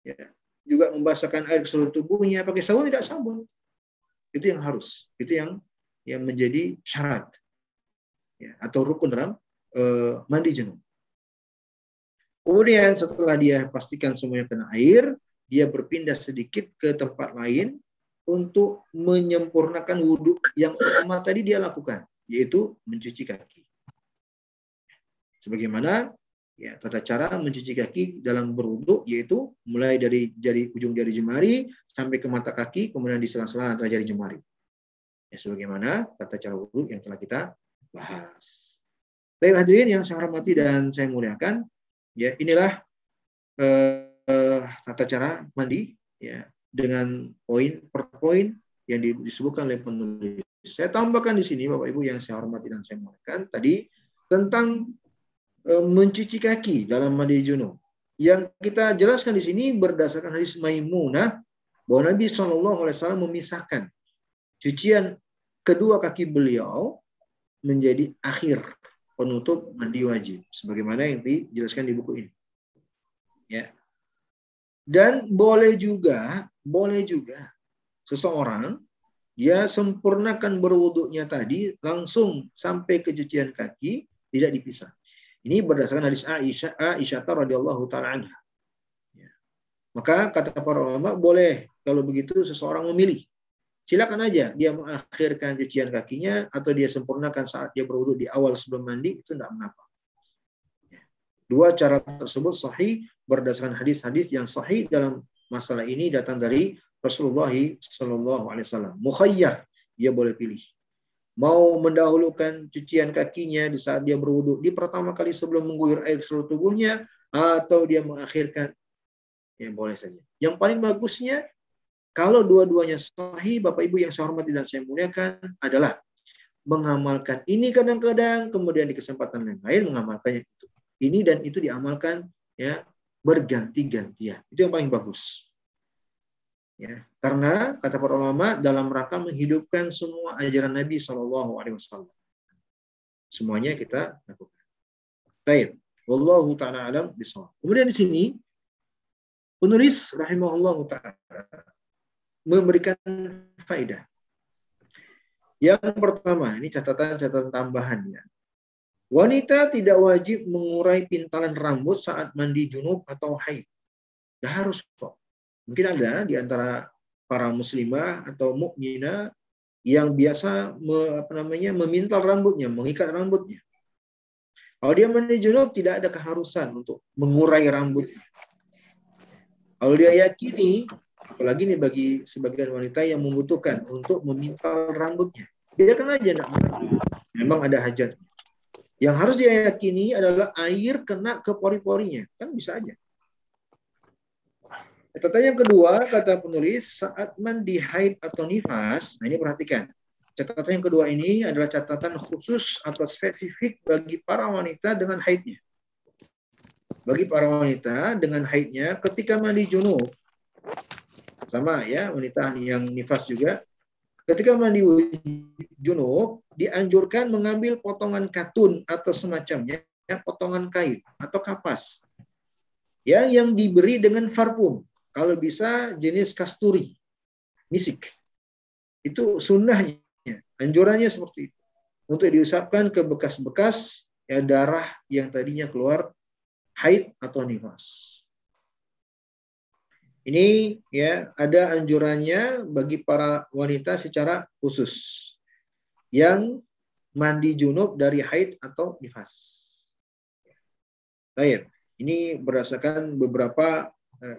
Ya. Juga membasahkan air seluruh tubuhnya, pakai sabun tidak sabun. Itu yang harus. Itu yang yang menjadi syarat. Ya, atau rukun dalam uh, mandi junub. Kemudian setelah dia pastikan semuanya kena air, dia berpindah sedikit ke tempat lain untuk menyempurnakan wudhu yang utama tadi dia lakukan, yaitu mencuci kaki. Sebagaimana ya tata cara mencuci kaki dalam berwudhu yaitu mulai dari jari ujung jari jemari sampai ke mata kaki, kemudian di sela-sela antara jari jemari. Ya, sebagaimana tata cara wudhu yang telah kita bahas. Baik hadirin yang saya hormati dan saya muliakan, ya inilah eh, tata cara mandi ya dengan poin per poin yang disebutkan oleh penulis. Saya tambahkan di sini Bapak Ibu yang saya hormati dan saya muliakan tadi tentang mencuci kaki dalam mandi junub. Yang kita jelaskan di sini berdasarkan hadis Maimunah bahwa Nabi Shallallahu Alaihi Wasallam memisahkan cucian kedua kaki beliau menjadi akhir penutup mandi wajib, sebagaimana yang dijelaskan di buku ini. Ya. Dan boleh juga, boleh juga seseorang dia sempurnakan berwuduknya tadi langsung sampai ke cucian kaki tidak dipisah. Ini berdasarkan hadis Aisyah Aisyah radhiyallahu taala anha. Ya. Maka kata para ulama boleh kalau begitu seseorang memilih. Silakan aja dia mengakhirkan cucian kakinya atau dia sempurnakan saat dia berwudu di awal sebelum mandi itu tidak mengapa. Ya. Dua cara tersebut sahih berdasarkan hadis-hadis yang sahih dalam masalah ini datang dari Rasulullah Shallallahu Alaihi Wasallam. Mukhayyar dia boleh pilih mau mendahulukan cucian kakinya di saat dia berwudu di pertama kali sebelum mengguyur air seluruh tubuhnya atau dia mengakhirkan ya boleh saja. Yang paling bagusnya kalau dua-duanya sahih Bapak Ibu yang saya hormati dan saya muliakan adalah mengamalkan ini kadang-kadang kemudian di kesempatan yang lain mengamalkannya itu. Ini dan itu diamalkan ya berganti-gantian. Itu yang paling bagus. Ya, karena kata para ulama dalam rangka menghidupkan semua ajaran Nabi Shallallahu Alaihi Wasallam. Semuanya kita lakukan. Baik, wallahu taala alam bisawab. Kemudian di sini penulis rahimahullah taala memberikan faedah. Yang pertama, ini catatan-catatan tambahan ya. Wanita tidak wajib mengurai pintalan rambut saat mandi junub atau haid. Tidak harus kok. Mungkin ada di antara para muslimah atau mukminah yang biasa me, apa namanya memintal rambutnya, mengikat rambutnya. Kalau dia mandi junub tidak ada keharusan untuk mengurai rambutnya. Kalau dia yakini, apalagi nih bagi sebagian wanita yang membutuhkan untuk memintal rambutnya, dia kan aja nak memang ada hajat. Yang harus dia yakini adalah air kena ke pori-porinya, kan bisa aja. Catatan yang kedua, kata penulis, saat mandi haid atau nifas, nah ini perhatikan. Catatan yang kedua ini adalah catatan khusus atau spesifik bagi para wanita dengan haidnya. Bagi para wanita dengan haidnya ketika mandi junub, sama ya wanita yang nifas juga, ketika mandi junub dianjurkan mengambil potongan katun atau semacamnya, ya, potongan kain atau kapas ya yang diberi dengan parfum kalau bisa jenis kasturi, misik. Itu sunnahnya. Anjurannya seperti itu. Untuk diusapkan ke bekas-bekas ya, darah yang tadinya keluar haid atau nifas. Ini ya ada anjurannya bagi para wanita secara khusus yang mandi junub dari haid atau nifas. Baik, ini berdasarkan beberapa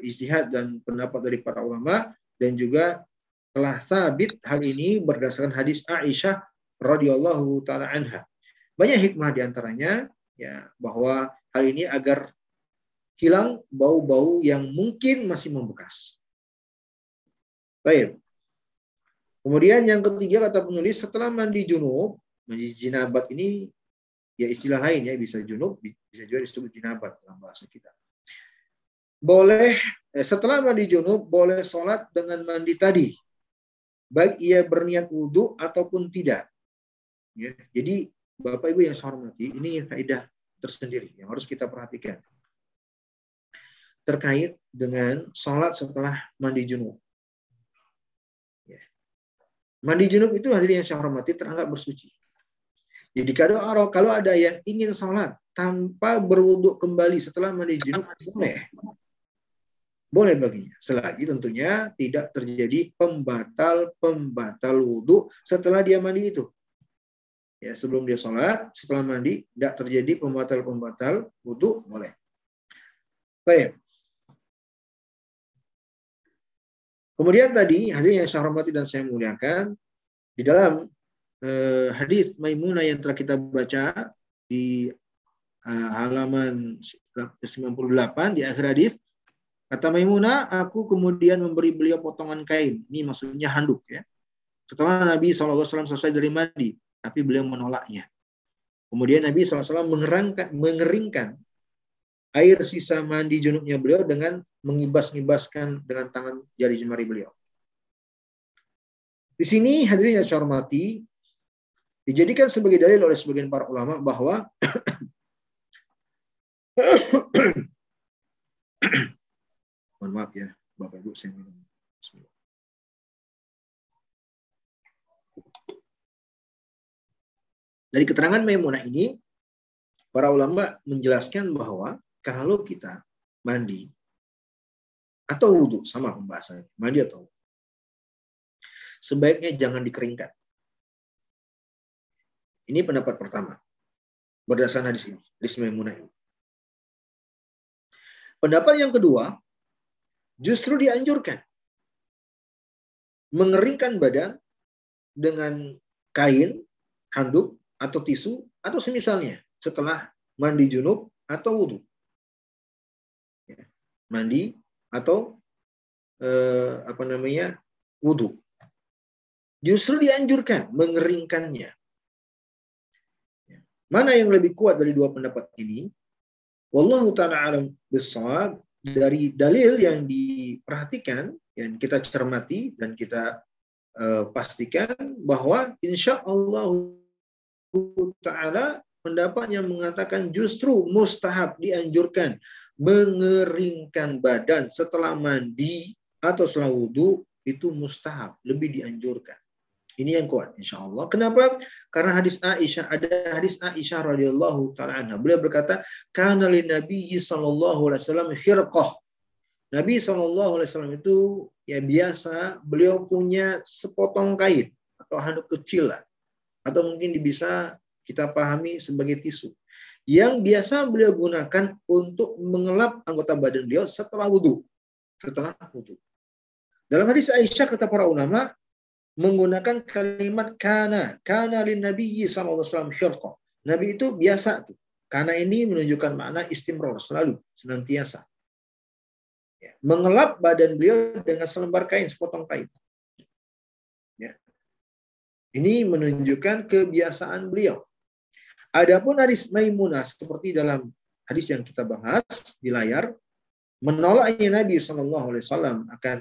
istihad dan pendapat dari para ulama dan juga telah sabit hal ini berdasarkan hadis Aisyah radhiyallahu taala anha. Banyak hikmah di antaranya ya bahwa hal ini agar hilang bau-bau yang mungkin masih membekas. Baik. Kemudian yang ketiga kata penulis setelah mandi junub, mandi jinabat ini ya istilah lain ya bisa junub bisa juga disebut jinabat dalam bahasa kita. Boleh eh, setelah mandi junub boleh sholat dengan mandi tadi, baik ia berniat wudhu ataupun tidak. Ya, jadi Bapak Ibu yang saya hormati, ini faedah tersendiri yang harus kita perhatikan terkait dengan sholat setelah mandi junub. Ya. Mandi junub itu hadirin yang saya hormati teranggap bersuci. Jadi kalau kalau ada yang ingin sholat tanpa berwuduk kembali setelah mandi junub boleh, boleh baginya. Selagi tentunya tidak terjadi pembatal pembatal wudhu setelah dia mandi itu. Ya, sebelum dia sholat, setelah mandi, tidak terjadi pembatal-pembatal wudhu, boleh. Baik. Kemudian tadi hadis yang saya hormati dan saya muliakan di dalam eh, hadis Maimunah yang telah kita baca di eh, halaman 98 di akhir hadis kata Maimunah aku kemudian memberi beliau potongan kain. Ini maksudnya handuk ya. Setelah Nabi SAW selesai dari mandi tapi beliau menolaknya. Kemudian Nabi SAW mengeringkan air sisa mandi junubnya beliau dengan mengibas-ngibaskan dengan tangan jari jemari beliau. Di sini hadirin yang saya hormati, dijadikan sebagai dalil oleh sebagian para ulama bahwa mohon maaf ya, Bapak Ibu saya minum. Dari keterangan Maimunah ini, para ulama menjelaskan bahwa kalau kita mandi atau wudhu sama pembahasannya mandi atau wudhu. sebaiknya jangan dikeringkan ini pendapat pertama berdasarkan hadis ini hadis Maimunah ini pendapat yang kedua justru dianjurkan mengeringkan badan dengan kain handuk atau tisu atau semisalnya setelah mandi junub atau wudhu mandi atau eh, apa namanya wudhu. Justru dianjurkan mengeringkannya. Mana yang lebih kuat dari dua pendapat ini? Wallahu taala alam bisawab dari dalil yang diperhatikan yang kita cermati dan kita uh, pastikan bahwa insya Allah taala pendapat yang mengatakan justru mustahab dianjurkan mengeringkan badan setelah mandi atau setelah wudhu itu mustahab, lebih dianjurkan. Ini yang kuat insya Allah. Kenapa? Karena hadis Aisyah ada hadis Aisyah radhiyallahu taala anha. Beliau berkata, "Kana lin Nabi sallallahu alaihi wasallam khirqah." Nabi sallallahu alaihi wasallam itu ya biasa beliau punya sepotong kain atau handuk kecil lah. Atau mungkin bisa kita pahami sebagai tisu yang biasa beliau gunakan untuk mengelap anggota badan beliau setelah wudhu. Setelah wudhu. Dalam hadis Aisyah kata para ulama menggunakan kalimat kana, kana lin nabiyyi sallallahu alaihi wasallam Nabi itu biasa tuh. Karena ini menunjukkan makna istimror selalu, senantiasa. Ya. Mengelap badan beliau dengan selembar kain, sepotong kain. Ya. Ini menunjukkan kebiasaan beliau. Adapun hadis Maimunah seperti dalam hadis yang kita bahas di layar, menolaknya Nabi Shallallahu Alaihi Wasallam akan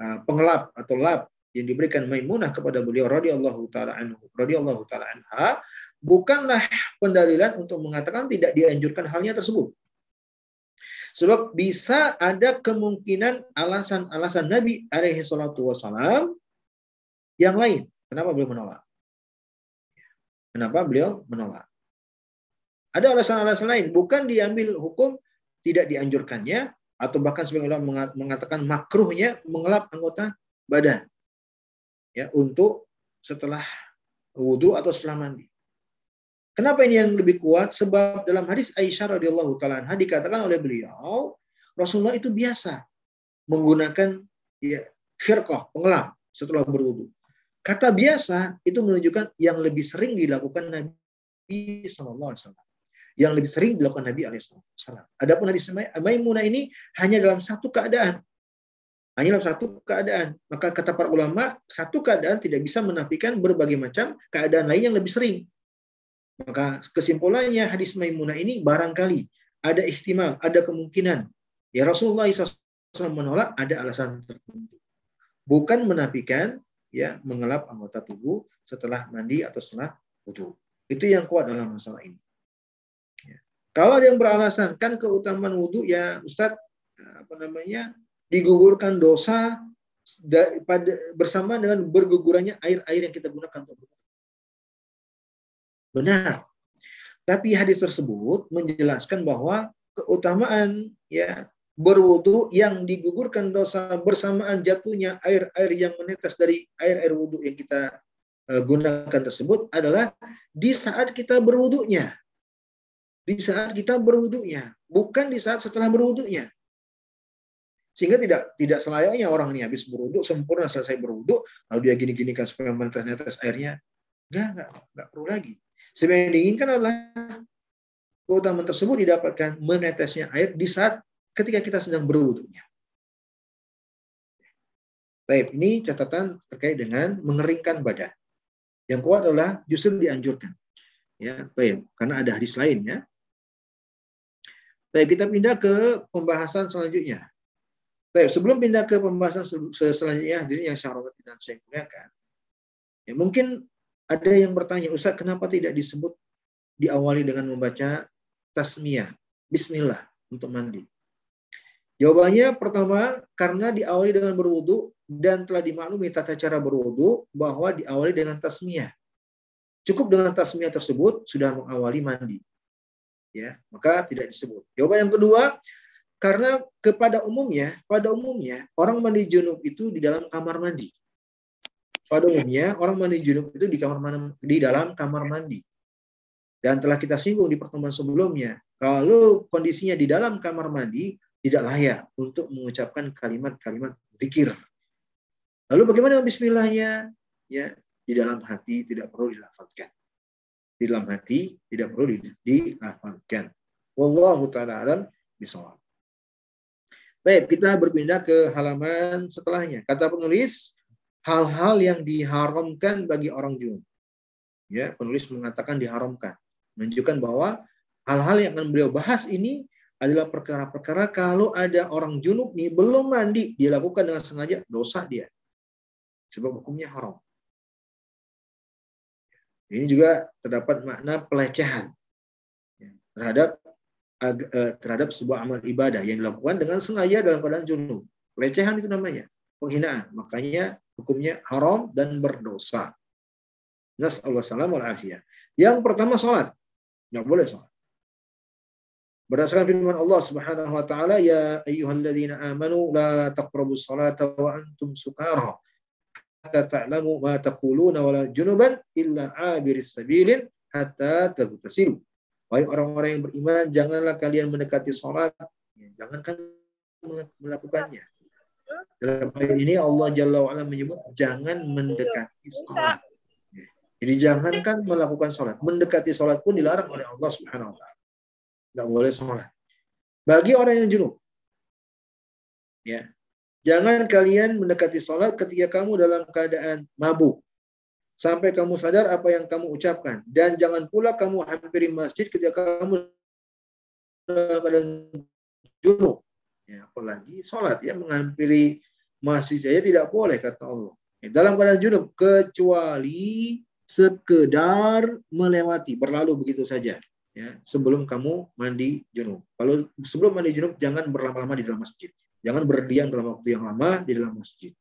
uh, pengelap atau lap yang diberikan Maimunah kepada beliau radhiyallahu taala anhu radhiyallahu taala anha bukanlah pendalilan untuk mengatakan tidak dianjurkan halnya tersebut. Sebab bisa ada kemungkinan alasan-alasan Nabi alaihi salatu wasallam yang lain. Kenapa beliau menolak? Kenapa beliau menolak? Ada alasan-alasan lain, bukan diambil hukum tidak dianjurkannya atau bahkan sebagian ulama mengatakan makruhnya mengelap anggota badan ya untuk setelah wudhu atau setelah mandi. Kenapa ini yang lebih kuat? Sebab dalam hadis Aisyah radhiyallahu taala dikatakan oleh beliau Rasulullah itu biasa menggunakan ya, firqah, pengelap setelah berwudhu. Kata biasa itu menunjukkan yang lebih sering dilakukan Nabi Alaihi Wasallam. yang lebih sering dilakukan Nabi Alaihissalam. Adapun hadis Maimunah ini hanya dalam satu keadaan. Hanya dalam satu keadaan. Maka kata para ulama, satu keadaan tidak bisa menafikan berbagai macam keadaan lain yang lebih sering. Maka kesimpulannya hadis Maimunah ini barangkali ada ihtimal, ada kemungkinan. Ya Rasulullah SAW menolak ada alasan tertentu. Bukan menafikan ya mengelap anggota tubuh setelah mandi atau setelah wudhu. Itu yang kuat dalam masalah ini. Kalau ada yang beralasan kan keutamaan wudhu ya Ustadz apa namanya digugurkan dosa pada bersama dengan bergugurannya air-air yang kita gunakan untuk Benar. Tapi hadis tersebut menjelaskan bahwa keutamaan ya berwudu yang digugurkan dosa bersamaan jatuhnya air-air yang menetes dari air-air wudhu yang kita uh, gunakan tersebut adalah di saat kita berwudunya di saat kita berwudunya, bukan di saat setelah berwudunya. Sehingga tidak tidak selayaknya orang ini habis berwuduk sempurna selesai berwuduk lalu dia gini-gini kan supaya menetes-netes airnya. Enggak, enggak, enggak perlu lagi. Sebenarnya yang diinginkan adalah keutamaan tersebut didapatkan menetesnya air di saat ketika kita sedang berwuduknya. Baik, ini catatan terkait dengan mengeringkan badan. Yang kuat adalah justru dianjurkan. Ya, baik, karena ada hadis lain ya. Baik, kita pindah ke pembahasan selanjutnya. Baik, sebelum pindah ke pembahasan selanjutnya, jadi yang saya hormati dan saya muliakan. Ya, mungkin ada yang bertanya, Ustaz, kenapa tidak disebut diawali dengan membaca tasmiyah, bismillah untuk mandi? Jawabannya pertama, karena diawali dengan berwudu dan telah dimaklumi tata cara berwudu bahwa diawali dengan tasmiyah. Cukup dengan tasmiyah tersebut sudah mengawali mandi ya maka tidak disebut. Jawaban yang kedua, karena kepada umumnya, pada umumnya orang mandi junub itu di dalam kamar mandi. Pada umumnya orang mandi junub itu di kamar mandi, di dalam kamar mandi. Dan telah kita singgung di pertemuan sebelumnya, kalau kondisinya di dalam kamar mandi tidak layak untuk mengucapkan kalimat-kalimat zikir. Lalu bagaimana bismillahnya? Ya, di dalam hati tidak perlu dilafalkan di dalam hati tidak perlu dilafalkan. Wallahu taala alam bisawab. Baik, kita berpindah ke halaman setelahnya. Kata penulis, hal-hal yang diharamkan bagi orang junub. Ya, penulis mengatakan diharamkan. Menunjukkan bahwa hal-hal yang akan beliau bahas ini adalah perkara-perkara kalau ada orang junub nih belum mandi, dilakukan dengan sengaja, dosa dia. Sebab hukumnya haram. Ini juga terdapat makna pelecehan ya, terhadap terhadap sebuah amal ibadah yang dilakukan dengan sengaja dalam keadaan junub. Pelecehan itu namanya, penghinaan. Makanya hukumnya haram dan berdosa. Nas Allah salam Yang pertama sholat. Nggak boleh sholat. Berdasarkan firman Allah Subhanahu wa taala, ya ayyuhalladzina amanu la taqrabus salata wa antum sukara hatta ta'lamu ma taquluna wala junuban illa abiris sabilin hatta tagtasilu. Wahai orang-orang yang beriman, janganlah kalian mendekati sholat. Ya, jangankan melakukannya. Dalam ayat ini Allah Jalla wa'ala menyebut jangan mendekati sholat. Jadi jangankan melakukan sholat. Mendekati sholat pun dilarang oleh Allah Subhanahu wa ta'ala. Nggak boleh sholat. Bagi orang yang junub. Ya, Jangan kalian mendekati sholat ketika kamu dalam keadaan mabuk. Sampai kamu sadar apa yang kamu ucapkan. Dan jangan pula kamu hampiri masjid ketika kamu keadaan junub. Ya, apalagi sholat ya menghampiri masjid saja tidak boleh kata Allah. Ya, dalam keadaan junub kecuali sekedar melewati berlalu begitu saja ya sebelum kamu mandi junub. Kalau sebelum mandi junub jangan berlama-lama di dalam masjid. Jangan berdiam dalam waktu yang lama di dalam masjid.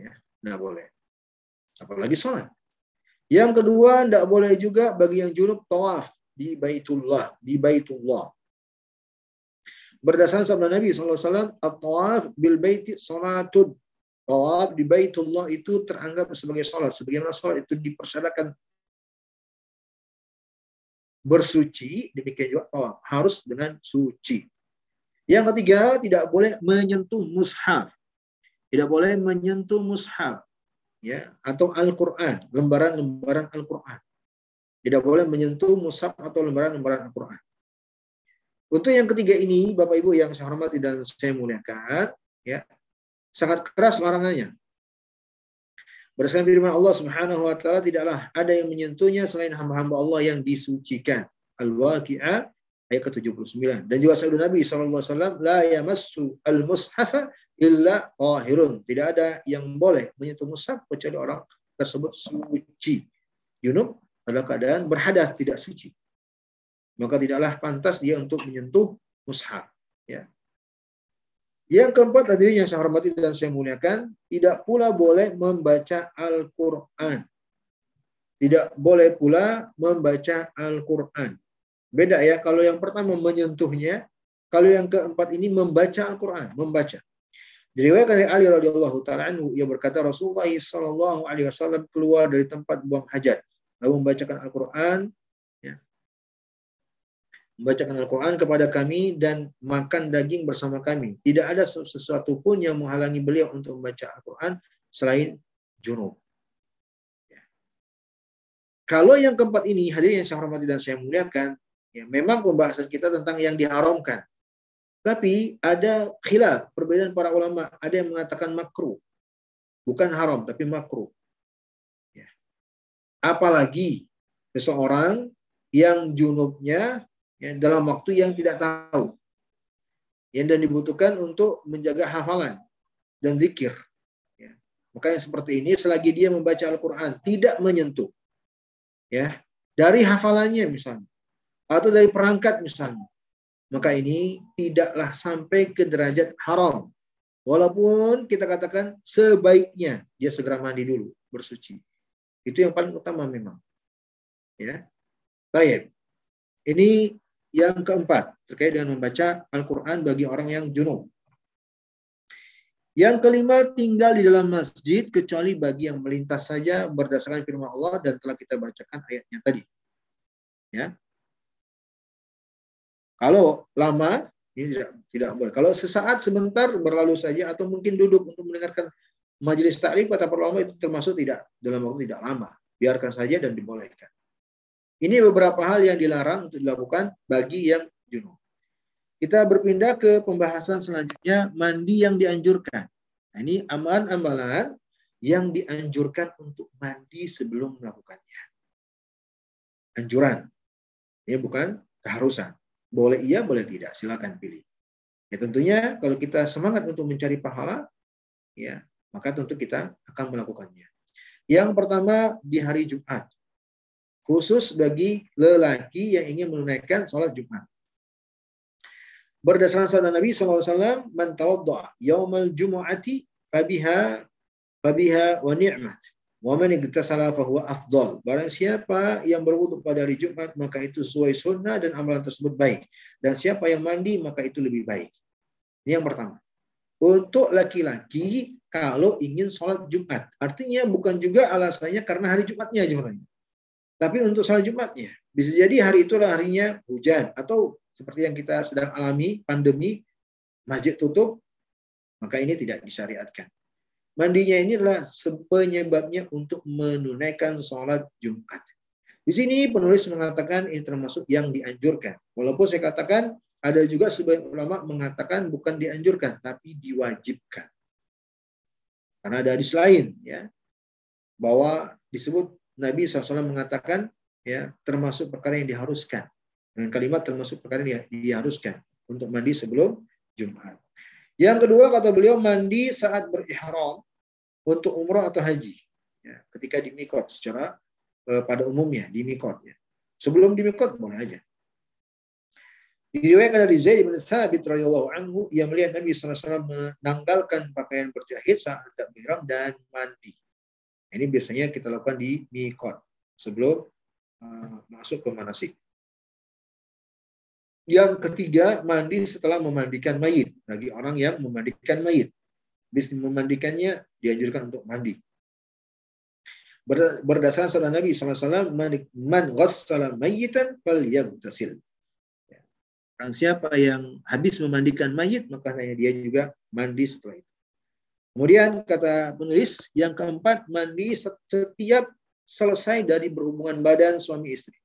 Ya, tidak boleh. Apalagi sholat. Yang kedua, tidak boleh juga bagi yang junub tawaf di Baitullah, di Baitullah. Berdasarkan sabda Nabi SAW, tawaf bil baiti salatun. Tawaf di Baitullah itu teranggap sebagai sholat. Sebagaimana sholat itu dipersyaratkan bersuci, demikian juga tawaf. Harus dengan suci. Yang ketiga, tidak boleh menyentuh mushaf. Tidak boleh menyentuh mushaf ya atau Al-Qur'an, lembaran-lembaran Al-Qur'an. Tidak boleh menyentuh mushaf atau lembaran-lembaran Al-Qur'an. Untuk yang ketiga ini, Bapak Ibu yang saya hormati dan saya muliakan, ya, sangat keras larangannya. Berdasarkan firman Allah Subhanahu wa taala tidaklah ada yang menyentuhnya selain hamba-hamba Allah yang disucikan. Al-Waqi'ah ayat ke-79. Dan juga sabda Nabi SAW, la yamassu al-mushafa illa tahirun. Tidak ada yang boleh menyentuh mushaf kecuali orang tersebut suci. Junub adalah keadaan berhadas tidak suci. Maka tidaklah pantas dia untuk menyentuh mushaf. Ya. Yang keempat hadirin yang saya hormati dan saya muliakan, tidak pula boleh membaca Al-Quran. Tidak boleh pula membaca Al-Quran. Beda ya, kalau yang pertama menyentuhnya, kalau yang keempat ini membaca Al-Quran, membaca. Diriwayatkan dari Ali radhiyallahu taala anhu ia berkata Rasulullah sallallahu alaihi wasallam keluar dari tempat buang hajat lalu membacakan Al-Qur'an membacakan Al-Quran kepada kami dan makan daging bersama kami. Tidak ada sesuatu pun yang menghalangi beliau untuk membaca Al-Quran selain junub. Ya. Kalau yang keempat ini, hadirin yang saya hormati dan saya muliakan, ya, memang pembahasan kita tentang yang diharamkan. Tapi ada khilaf, perbedaan para ulama. Ada yang mengatakan makruh. Bukan haram, tapi makruh. Ya. Apalagi seseorang yang junubnya ya, dalam waktu yang tidak tahu. Yang dan dibutuhkan untuk menjaga hafalan dan zikir. Ya. Maka seperti ini selagi dia membaca Al-Quran tidak menyentuh. ya Dari hafalannya misalnya. Atau dari perangkat misalnya. Maka ini tidaklah sampai ke derajat haram. Walaupun kita katakan sebaiknya dia segera mandi dulu, bersuci. Itu yang paling utama memang. Ya. Baik. Ini yang keempat, terkait dengan membaca Al-Quran bagi orang yang junub. Yang kelima, tinggal di dalam masjid kecuali bagi yang melintas saja berdasarkan firman Allah dan telah kita bacakan ayatnya tadi. Ya. Kalau lama, ini tidak, tidak boleh. Kalau sesaat sebentar berlalu saja atau mungkin duduk untuk mendengarkan majelis ta'lim kata para itu termasuk tidak dalam waktu tidak lama. Biarkan saja dan dibolehkan. Ini beberapa hal yang dilarang untuk dilakukan bagi yang junub. Kita berpindah ke pembahasan selanjutnya, mandi yang dianjurkan. Nah, ini amalan-amalan yang dianjurkan untuk mandi sebelum melakukannya. Anjuran. Ini bukan keharusan. Boleh iya, boleh tidak. Silakan pilih. Ya tentunya kalau kita semangat untuk mencari pahala, ya maka tentu kita akan melakukannya. Yang pertama di hari Jumat khusus bagi lelaki yang ingin menunaikan sholat Jumat. Berdasarkan sabda Nabi SAW, Man tawadda'a yawmal jumu'ati fabiha fabiha wa ni'mat. Wa man igtasala fahuwa afdal. Barang siapa yang berwudu pada hari Jumat, maka itu sesuai sunnah dan amalan tersebut baik. Dan siapa yang mandi, maka itu lebih baik. Ini yang pertama. Untuk laki-laki, kalau ingin sholat Jumat. Artinya bukan juga alasannya karena hari Jumatnya sebenarnya. Tapi untuk salat Jumatnya, bisa jadi hari itulah harinya hujan atau seperti yang kita sedang alami pandemi, masjid tutup, maka ini tidak disyariatkan. Mandinya ini adalah penyebabnya untuk menunaikan sholat Jumat. Di sini penulis mengatakan ini termasuk yang dianjurkan. Walaupun saya katakan ada juga sebagian ulama mengatakan bukan dianjurkan, tapi diwajibkan. Karena ada hadis lain ya bahwa disebut Nabi SAW mengatakan ya termasuk perkara yang diharuskan. Dengan kalimat termasuk perkara yang diharuskan untuk mandi sebelum Jumat. Yang kedua kata beliau mandi saat berihram untuk umroh atau haji. Ya, ketika di mikot secara eh, pada umumnya di mikot ya. Sebelum di mikot boleh aja. Diriwayatkan dari Zaid bin Thabit radhiyallahu anhu yang melihat Nabi SAW menanggalkan pakaian berjahit saat hendak berihram dan mandi. Ini biasanya kita lakukan di mikot sebelum uh, masuk ke manasik. Yang ketiga, mandi setelah memandikan mayit. Bagi orang yang memandikan mayit. Bis memandikannya dianjurkan untuk mandi. Berdasarkan saudara Nabi SAW, man ghassala mayitan fal yagtasil. Dan siapa yang habis memandikan mayit, maka dia juga mandi setelah itu. Kemudian kata penulis, yang keempat mandi setiap selesai dari berhubungan badan suami istri.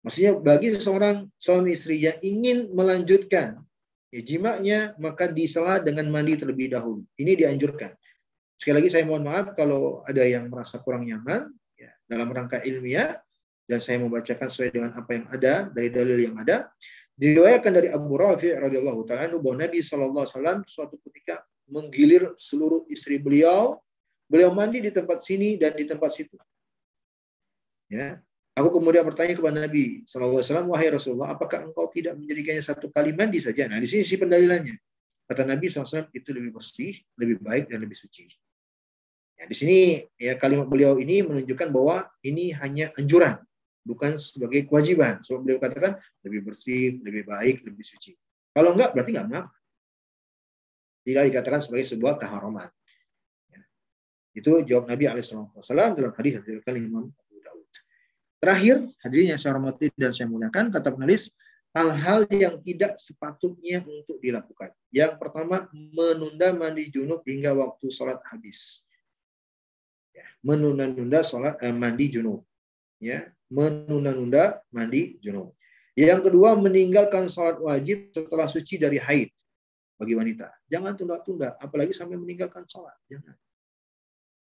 Ya. Maksudnya bagi seseorang suami istri yang ingin melanjutkan ya, jimaknya maka disela dengan mandi terlebih dahulu. Ini dianjurkan. Sekali lagi saya mohon maaf kalau ada yang merasa kurang nyaman ya, dalam rangka ilmiah dan saya membacakan sesuai dengan apa yang ada dari dalil yang ada. Diriwayatkan dari Abu Rafi radhiyallahu taala bahwa Nabi sallallahu alaihi wasallam suatu ketika menggilir seluruh istri beliau, beliau mandi di tempat sini dan di tempat situ. Ya, Aku kemudian bertanya kepada Nabi SAW, wahai Rasulullah, apakah engkau tidak menjadikannya satu kali mandi saja? Nah, di sini si pendalilannya. Kata Nabi SAW, itu lebih bersih, lebih baik, dan lebih suci. Ya, di sini ya kalimat beliau ini menunjukkan bahwa ini hanya anjuran, bukan sebagai kewajiban. Sebab beliau katakan lebih bersih, lebih baik, lebih suci. Kalau enggak, berarti enggak mengapa. Tidak dikatakan sebagai sebuah keharuman. Ya. Itu jawab Nabi SAW dalam hadis dari Imam Terakhir, hadirin yang saya hormati dan saya muliakan, kata penulis, hal-hal yang tidak sepatutnya untuk dilakukan. Yang pertama, menunda mandi junub hingga waktu sholat habis. Ya, menunda-nunda sholat eh, mandi junub. Ya, menunda-nunda mandi junub. Yang kedua, meninggalkan sholat wajib setelah suci dari haid bagi wanita. Jangan tunda-tunda, apalagi sampai meninggalkan sholat. Jangan.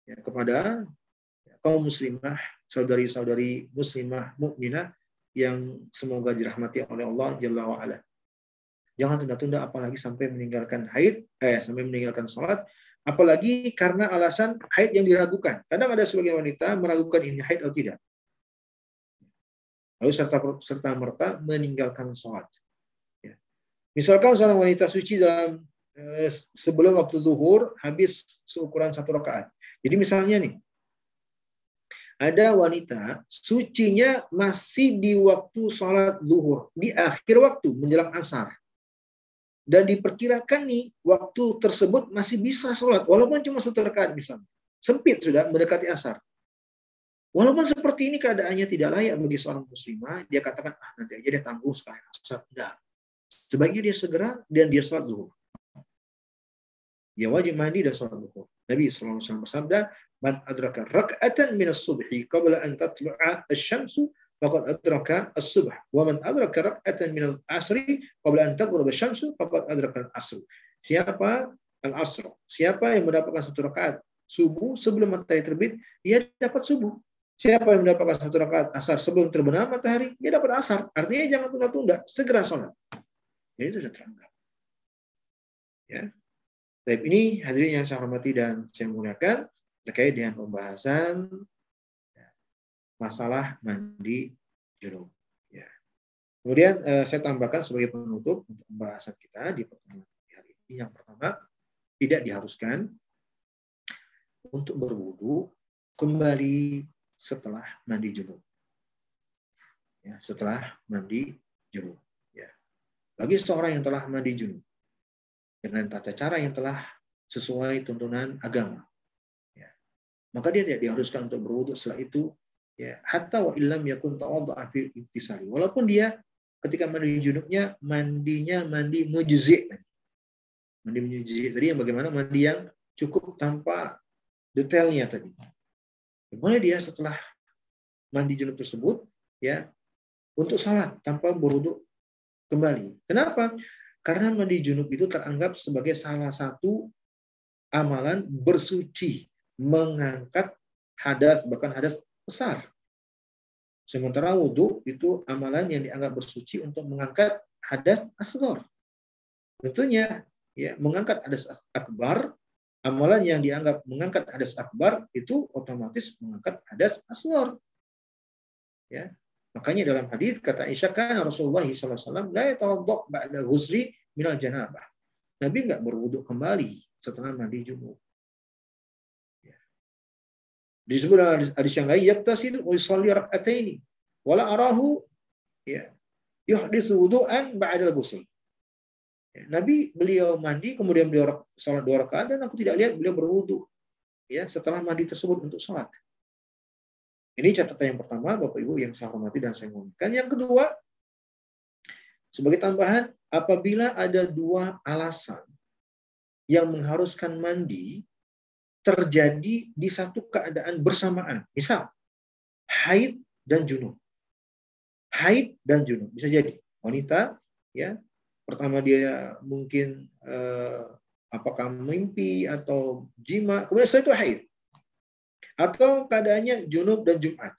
Ya, kepada kaum muslimah saudari-saudari muslimah mukminah yang semoga dirahmati oleh Allah Jalla wa ala. Jangan tunda-tunda apalagi sampai meninggalkan haid, eh sampai meninggalkan sholat, apalagi karena alasan haid yang diragukan. Kadang ada sebagian wanita meragukan ini haid atau tidak. Lalu serta serta merta meninggalkan sholat. Ya. Misalkan seorang wanita suci dalam eh, sebelum waktu zuhur habis seukuran satu rakaat. Jadi misalnya nih, ada wanita sucinya masih di waktu sholat zuhur, di akhir waktu menjelang asar. Dan diperkirakan nih waktu tersebut masih bisa sholat, walaupun cuma satu rakaat. Sempit sudah mendekati asar. Walaupun seperti ini keadaannya tidak layak bagi seorang muslimah, dia katakan, ah nanti aja dia tangguh sekali asar. Enggak. Sebaiknya dia segera dan dia sholat zuhur. Dia wajib mandi dan sholat zuhur. Nabi SAW bersabda, man adraka rak'atan min as-subhi qabla an tatlu'a asy-syamsu faqad adraka as-subh wa man adraka rak'atan min al-'asri qabla an taghrub asy-syamsu faqad adraka al-'asr siapa al-'asr siapa yang mendapatkan satu rakaat subuh sebelum matahari terbit ia dapat subuh Siapa yang mendapatkan satu rakaat asar sebelum terbenam matahari, dia dapat asar. Artinya jangan tunda-tunda, segera sholat. Jadi itu sudah terangkat. Ya. Tapi ini hadirin yang saya hormati dan saya muliakan terkait dengan pembahasan ya, masalah mandi junub. Ya. Kemudian eh, saya tambahkan sebagai penutup untuk pembahasan kita di pertemuan hari ini. Yang pertama, tidak diharuskan untuk berwudu kembali setelah mandi junub. Ya, setelah mandi junub. Ya. Bagi seorang yang telah mandi junub dengan tata cara yang telah sesuai tuntunan agama, maka dia tidak diharuskan untuk berwudhu setelah itu ya hatta wa illam yakun tawaddu'a walaupun dia ketika mandi junubnya mandinya mandi mujzi mandi mujzi tadi yang bagaimana mandi yang cukup tanpa detailnya tadi. Boleh dia setelah mandi junub tersebut ya untuk salat tanpa berwudhu kembali. Kenapa? Karena mandi junub itu teranggap sebagai salah satu amalan bersuci mengangkat hadas bahkan hadas besar. Sementara wudhu itu amalan yang dianggap bersuci untuk mengangkat hadas asgor. Tentunya ya mengangkat hadas akbar, amalan yang dianggap mengangkat hadas akbar itu otomatis mengangkat hadas asgor. Ya. Makanya dalam hadis kata Aisyah kan Rasulullah SAW la yatawaddaq ba'da ghusli minal janabah. Nabi enggak berwudhu kembali setelah mandi junub. Disebut dalam hadis yang lain, yaktasil wa yusalli rak'ataini. Wala arahu ya yuhditsu wudu'an ba'da al-ghusl. Ya, Nabi beliau mandi kemudian beliau salat dua rakaat dan aku tidak lihat beliau berwudu ya setelah mandi tersebut untuk salat. Ini catatan yang pertama Bapak Ibu yang saya hormati dan saya ngomongkan. Yang kedua sebagai tambahan apabila ada dua alasan yang mengharuskan mandi terjadi di satu keadaan bersamaan. Misal, haid dan junub. haid dan junub. Bisa jadi wanita ya pertama dia mungkin eh, apakah mimpi atau jima, kemudian setelah itu haid. Atau keadaannya junub dan Jumat.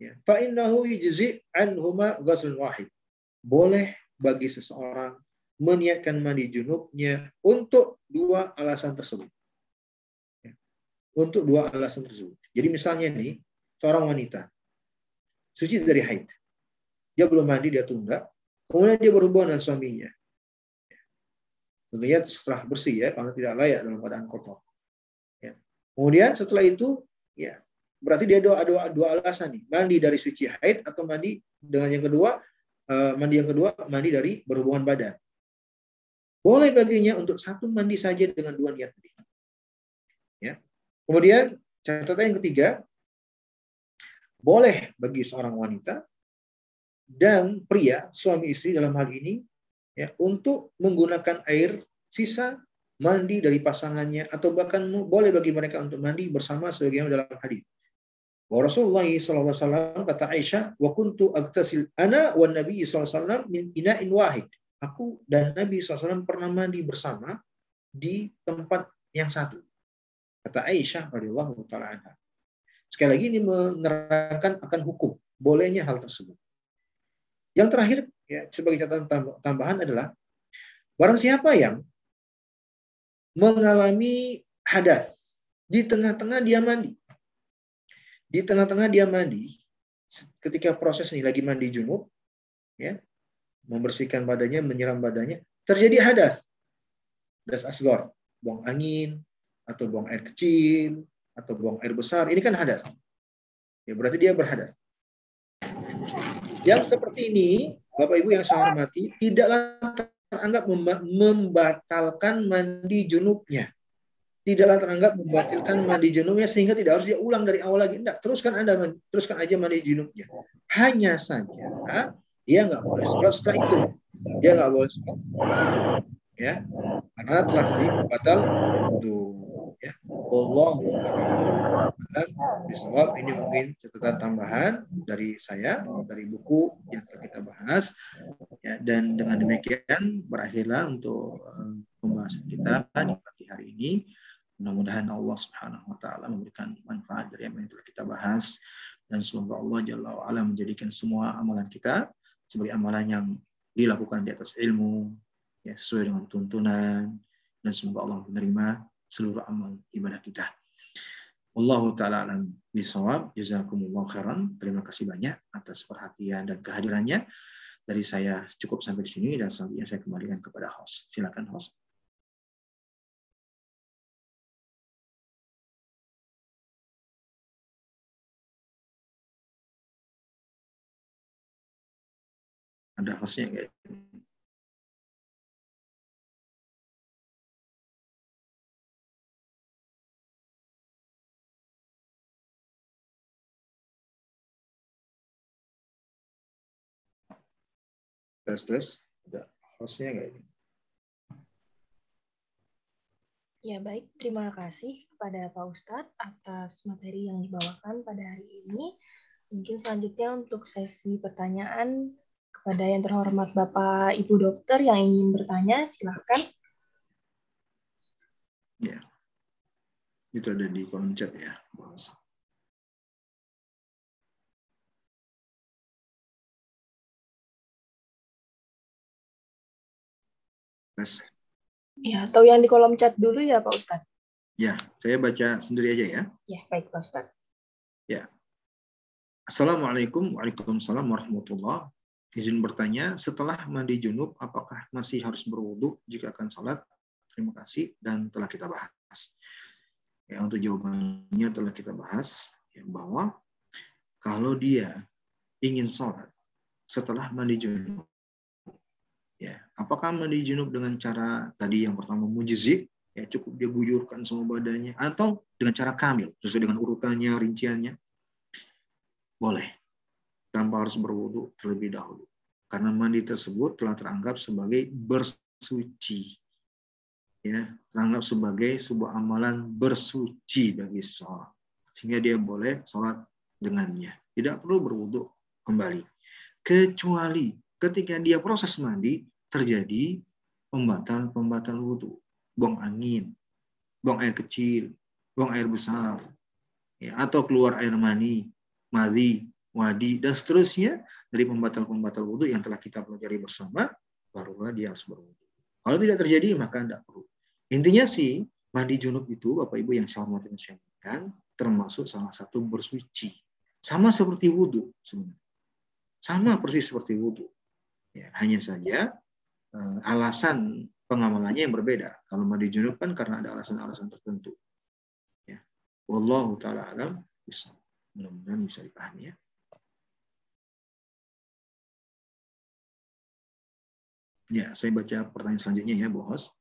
Ya. Fa'innahu yujzi anhuma wahid. Boleh bagi seseorang meniatkan mandi junubnya untuk dua alasan tersebut. Untuk dua alasan tersebut. Jadi misalnya nih, seorang wanita suci dari haid. Dia belum mandi, dia tunda. Kemudian dia berhubungan dengan suaminya. Tentunya setelah bersih ya, karena tidak layak dalam keadaan kotor. Ya. Kemudian setelah itu, ya berarti dia dua, dua, dua alasan nih. Mandi dari suci haid atau mandi dengan yang kedua, uh, mandi yang kedua, mandi dari berhubungan badan. Boleh baginya untuk satu mandi saja dengan dua niat tadi. Kemudian catatan yang ketiga, boleh bagi seorang wanita dan pria suami istri dalam hal ini ya untuk menggunakan air sisa mandi dari pasangannya atau bahkan boleh bagi mereka untuk mandi bersama sebagaimana dalam hadis. Rasulullah SAW kata Aisyah, wa kuntu agtasil ana wa Nabi SAW min ina'in wahid aku dan Nabi SAW pernah mandi bersama di tempat yang satu. Kata Aisyah radhiyallahu taala anha. Sekali lagi ini menerangkan akan hukum bolehnya hal tersebut. Yang terakhir ya sebagai catatan tambahan adalah barang siapa yang mengalami hadas di tengah-tengah dia mandi. Di tengah-tengah dia mandi ketika proses ini lagi mandi junub ya membersihkan badannya, menyiram badannya, terjadi hadas. Hadas asgor, buang angin, atau buang air kecil, atau buang air besar. Ini kan hadas. Ya, berarti dia berhadas. Yang seperti ini, Bapak Ibu yang saya hormati, tidaklah teranggap membatalkan mandi junubnya. Tidaklah teranggap membatalkan mandi junubnya sehingga tidak harus dia ulang dari awal lagi. Tidak, teruskan Anda teruskan aja mandi junubnya. Hanya saja dia nggak boleh sholat setelah itu. Dia nggak boleh sholat Ya, karena telah tadi batal itu. Ya, Allah disebab ini mungkin catatan tambahan dari saya dari buku yang kita bahas. Ya dan dengan demikian berakhirlah untuk uh, pembahasan kita di pagi hari ini. Mudah-mudahan Allah Subhanahu wa taala memberikan manfaat dari apa yang telah kita bahas. Dan semoga Allah Jalla wa menjadikan semua amalan kita sebagai amalan yang dilakukan di atas ilmu ya sesuai dengan tuntunan. Dan semoga Allah menerima seluruh amal ibadah kita. Allahu taala alam bisawab. Jazakumullah khairan. Terima kasih banyak atas perhatian dan kehadirannya. Dari saya cukup sampai di sini dan selanjutnya saya kembalikan kepada host. Silakan host. ada hostnya kayak tes tes ada hostnya nggak ini Ya baik, terima kasih kepada Pak Ustadz atas materi yang dibawakan pada hari ini. Mungkin selanjutnya untuk sesi pertanyaan kepada yang terhormat Bapak Ibu Dokter yang ingin bertanya, silakan. Ya, itu ada di kolom chat ya. Yes. Ya, atau yang di kolom chat dulu ya Pak Ustadz. Ya, saya baca sendiri aja ya. Ya, baik Pak Ustadz. Ya. Assalamualaikum Waalaikumsalam warahmatullahi Izin bertanya, setelah mandi junub, apakah masih harus berwudu jika akan sholat? Terima kasih dan telah kita bahas. Ya, untuk jawabannya telah kita bahas ya, bahwa kalau dia ingin sholat setelah mandi junub, ya apakah mandi junub dengan cara tadi yang pertama mujizib, ya cukup dia guyurkan semua badannya, atau dengan cara kamil sesuai dengan urutannya, rinciannya, boleh tanpa harus berwudu terlebih dahulu. Karena mandi tersebut telah teranggap sebagai bersuci. Ya, teranggap sebagai sebuah amalan bersuci bagi seseorang. Sehingga dia boleh sholat dengannya. Tidak perlu berwudu kembali. kecuali ketika dia proses mandi terjadi pembatal-pembatal wudhu. Buang angin, buang air kecil, buang air besar, ya, atau keluar air mani, mazi, wadi, dan seterusnya dari pembatal-pembatal wudhu yang telah kita pelajari bersama, barulah dia harus berwudhu. Kalau tidak terjadi, maka tidak perlu. Intinya sih, mandi junub itu, Bapak Ibu yang saya hormati termasuk salah satu bersuci. Sama seperti wudhu sebenarnya. Sama persis seperti wudhu. Ya, hanya saja uh, alasan pengamalannya yang berbeda. Kalau mandi junub karena ada alasan-alasan tertentu. Ya. Wallahu taala alam bisa. Mudah-mudahan bisa dipahami ya. Ya, saya baca pertanyaan selanjutnya ya, Bos.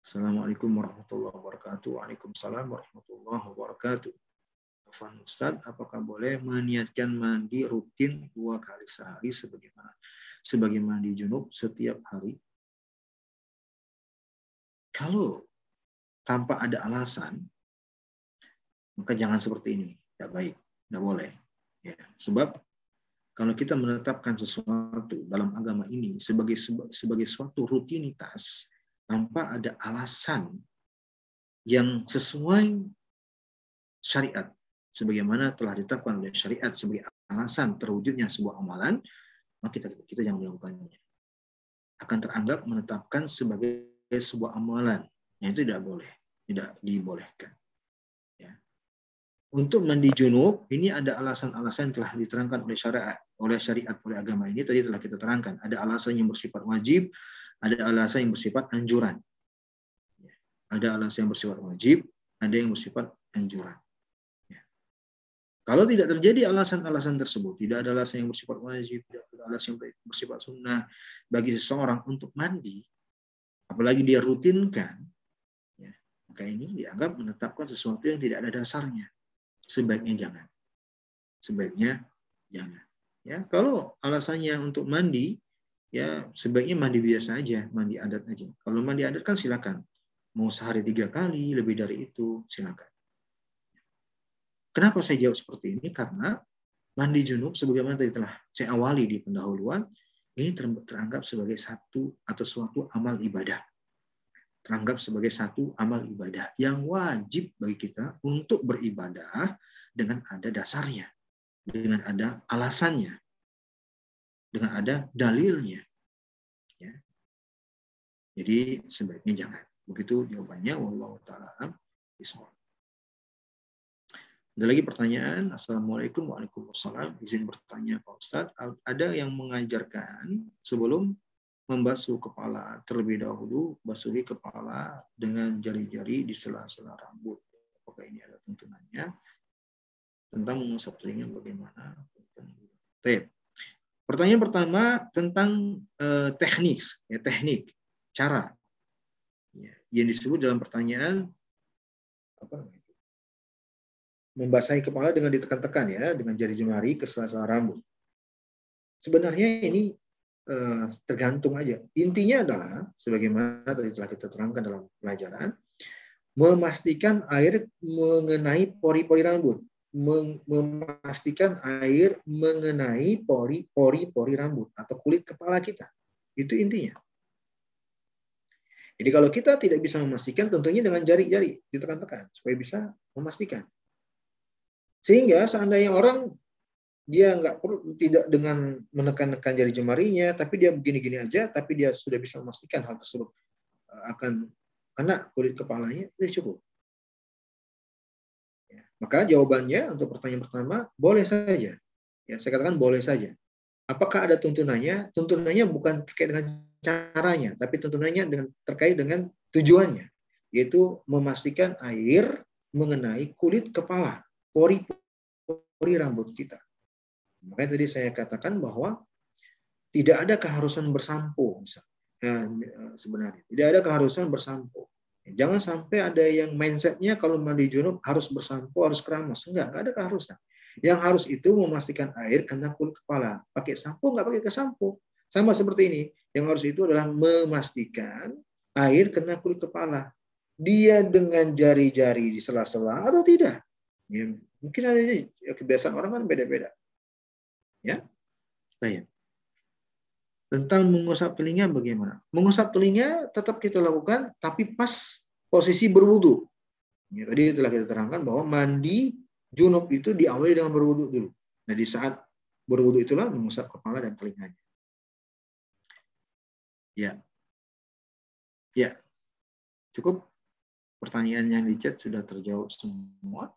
Assalamualaikum warahmatullahi wabarakatuh. Waalaikumsalam warahmatullahi wabarakatuh. Afan Ustaz, apakah boleh meniatkan mandi rutin dua kali sehari sebagaimana sebagai mandi junub setiap hari? Kalau tanpa ada alasan, maka jangan seperti ini. Tidak baik, tidak boleh. Ya, sebab kalau kita menetapkan sesuatu dalam agama ini sebagai sebagai suatu rutinitas tanpa ada alasan yang sesuai syariat sebagaimana telah ditetapkan oleh syariat sebagai alasan terwujudnya sebuah amalan maka kita kita jangan melakukannya. Akan teranggap menetapkan sebagai sebuah amalan. Yang itu tidak boleh tidak dibolehkan. Untuk mandi junub ini ada alasan-alasan yang telah diterangkan oleh syariat oleh syariat oleh agama ini. Tadi telah kita terangkan. Ada alasan yang bersifat wajib ada alasan yang bersifat anjuran. Ya. ada alasan yang bersifat wajib ada yang bersifat anjuran. ya. Kalau tidak terjadi alasan-alasan tersebut tidak ada alasan yang bersifat wajib tidak ada alasan yang bersifat sunnah bagi seseorang untuk mandi apalagi dia rutinkan ya, maka ini dianggap menetapkan sesuatu yang tidak ada dasarnya sebaiknya jangan. Sebaiknya jangan. Ya, kalau alasannya untuk mandi, ya sebaiknya mandi biasa aja, mandi adat aja. Kalau mandi adat kan silakan. Mau sehari tiga kali, lebih dari itu, silakan. Kenapa saya jawab seperti ini? Karena mandi junub, sebagaimana tadi telah saya awali di pendahuluan, ini teranggap sebagai satu atau suatu amal ibadah teranggap sebagai satu amal ibadah yang wajib bagi kita untuk beribadah dengan ada dasarnya, dengan ada alasannya, dengan ada dalilnya. Ya. Jadi sebaiknya jangan. Begitu jawabannya. Wallahu taala Ada lagi pertanyaan. Assalamualaikum Waalaikumsalam. Izin bertanya Pak Ustadz. Ada yang mengajarkan sebelum membasuh kepala terlebih dahulu basuhi kepala dengan jari-jari di sela-sela rambut. Apakah ini ada tuntunannya? Tentang mengusap telinga bagaimana? Pertanyaan pertama tentang eh, teknik, ya teknik, cara ya, yang disebut dalam pertanyaan apa membasahi kepala dengan ditekan-tekan ya dengan jari jemari ke sela-sela rambut. Sebenarnya ini eh, tergantung aja. Intinya adalah sebagaimana tadi telah kita terangkan dalam pelajaran, memastikan air mengenai pori-pori rambut, memastikan air mengenai pori-pori rambut atau kulit kepala kita. Itu intinya. Jadi kalau kita tidak bisa memastikan, tentunya dengan jari-jari ditekan-tekan supaya bisa memastikan. Sehingga seandainya orang dia nggak perlu tidak dengan menekan-nekan jari jemarinya, tapi dia begini-gini aja, tapi dia sudah bisa memastikan hal tersebut eh, akan kena kulit kepalanya, itu cukup. Ya. Maka jawabannya untuk pertanyaan pertama, boleh saja. Ya, saya katakan boleh saja. Apakah ada tuntunannya? Tuntunannya bukan terkait dengan caranya, tapi tuntunannya dengan terkait dengan tujuannya, yaitu memastikan air mengenai kulit kepala, pori pori rambut kita. Makanya tadi saya katakan bahwa tidak ada keharusan bersampo ya, sebenarnya. Tidak ada keharusan bersampo. Jangan sampai ada yang mindsetnya kalau mandi junub harus bersampo, harus keramas. Enggak, enggak ada keharusan. Yang harus itu memastikan air kena kulit kepala. Pakai sampo, enggak pakai ke sampo. Sama seperti ini. Yang harus itu adalah memastikan air kena kulit kepala. Dia dengan jari-jari di sela-sela atau tidak. Ya, mungkin ada ya, kebiasaan orang kan beda-beda. Ya. Baik. Tentang mengusap telinga bagaimana? Mengusap telinga tetap kita lakukan, tapi pas posisi berwudu. Ya, tadi telah kita terangkan bahwa mandi junub itu diawali dengan berwudu dulu. Nah, di saat berwudu itulah mengusap kepala dan telinganya. Ya. Ya. Cukup pertanyaan yang di chat sudah terjawab semua.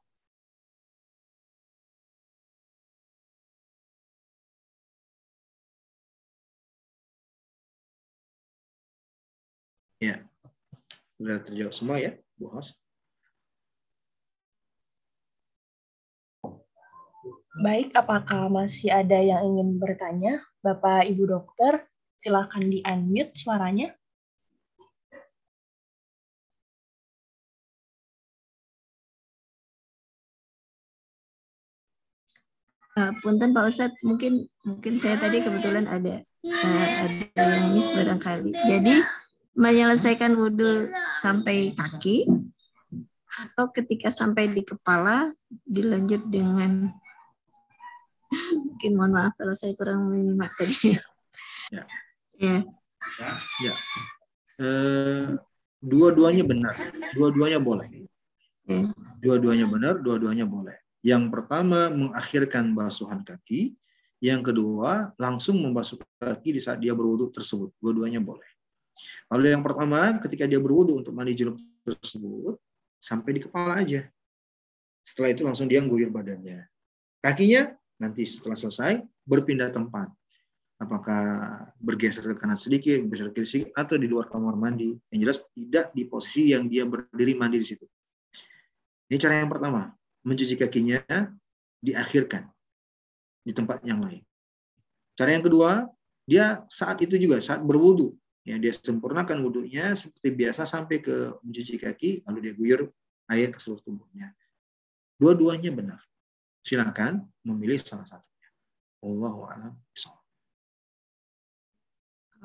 Ya, sudah terjawab semua ya, Bu Hos. Baik, apakah masih ada yang ingin bertanya? Bapak Ibu Dokter, silakan di-unmute suaranya. Uh, punten Pak Ustadz, mungkin mungkin saya tadi kebetulan ada uh, ada yang miss barangkali. Jadi menyelesaikan wudhu sampai kaki atau ketika sampai di kepala dilanjut dengan mungkin mohon maaf kalau saya kurang menyimak tadi. Ya. Ya. Ya. Eh, dua-duanya benar. Dua-duanya boleh. Ya. Dua-duanya benar, dua-duanya boleh. Yang pertama mengakhirkan basuhan kaki, yang kedua langsung membasuh kaki di saat dia berwudhu tersebut. Dua-duanya boleh. Lalu yang pertama, ketika dia berwudu untuk mandi junub tersebut, sampai di kepala aja. Setelah itu langsung dia guyur badannya. Kakinya nanti setelah selesai berpindah tempat. Apakah bergeser ke kanan sedikit, bergeser ke kiri atau di luar kamar mandi. Yang jelas tidak di posisi yang dia berdiri mandi di situ. Ini cara yang pertama. Mencuci kakinya diakhirkan di tempat yang lain. Cara yang kedua, dia saat itu juga saat berwudu ya dia sempurnakan wudhunya seperti biasa sampai ke mencuci kaki lalu dia guyur air ke seluruh tubuhnya dua-duanya benar silakan memilih salah satunya Allahu a'lam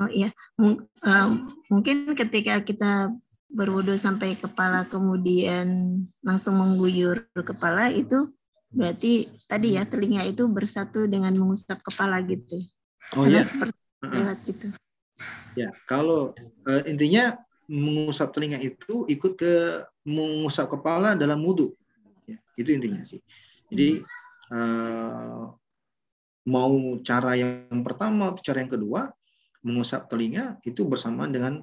Oh iya, M uh, mungkin ketika kita berwudu sampai kepala kemudian langsung mengguyur kepala itu berarti tadi ya telinga itu bersatu dengan mengusap kepala gitu. Oh iya. Seperti lewat gitu. Ya, kalau uh, intinya mengusap telinga itu ikut ke mengusap kepala dalam wudhu. Ya, itu intinya sih. Jadi uh, mau cara yang pertama atau cara yang kedua mengusap telinga itu bersamaan dengan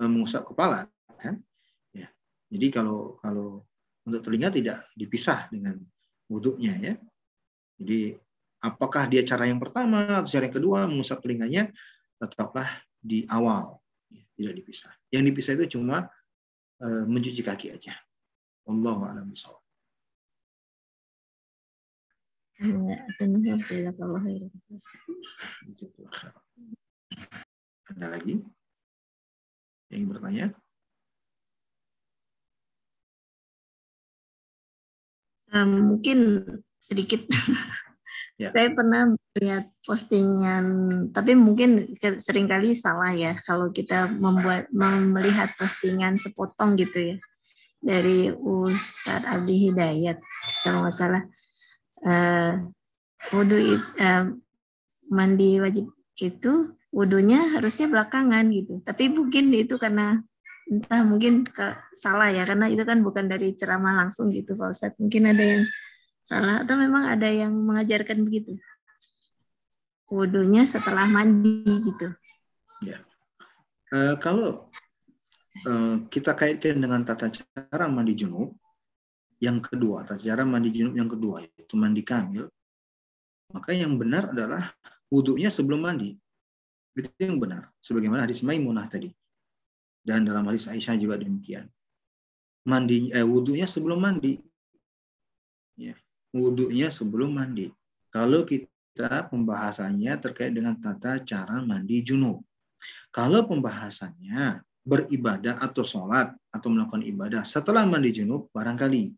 uh, mengusap kepala, kan? Ya. Jadi kalau kalau untuk telinga tidak dipisah dengan wudhunya ya. Jadi apakah dia cara yang pertama atau cara yang kedua mengusap telinganya tetaplah di awal, ya, tidak dipisah. Yang dipisah itu cuma uh, mencuci kaki aja. Allah a'lam bishawab. Ada lagi yang bertanya? Um, mungkin sedikit Ya. Saya pernah lihat postingan, tapi mungkin sering kali salah ya kalau kita membuat melihat postingan sepotong gitu ya dari Ustadz Abdi Hidayat kalau nggak salah. Uh, wudhu uh, mandi wajib itu wudhunya harusnya belakangan gitu. Tapi mungkin itu karena entah mungkin ke, salah ya karena itu kan bukan dari ceramah langsung gitu Pak Ustadz. Mungkin ada yang Salah atau memang ada yang mengajarkan begitu? Wudhunya setelah mandi gitu. Ya. Uh, kalau uh, kita kaitkan dengan tata cara mandi junub, yang kedua, tata cara mandi junub yang kedua yaitu mandi kamil, maka yang benar adalah wudhunya sebelum mandi. Itu yang benar. Sebagaimana hadis Maimunah tadi. Dan dalam hadis Aisyah juga demikian. Mandi eh, wudhunya sebelum mandi. Ya wudhunya sebelum mandi. Kalau kita pembahasannya terkait dengan tata cara mandi junub. Kalau pembahasannya beribadah atau sholat atau melakukan ibadah setelah mandi junub barangkali.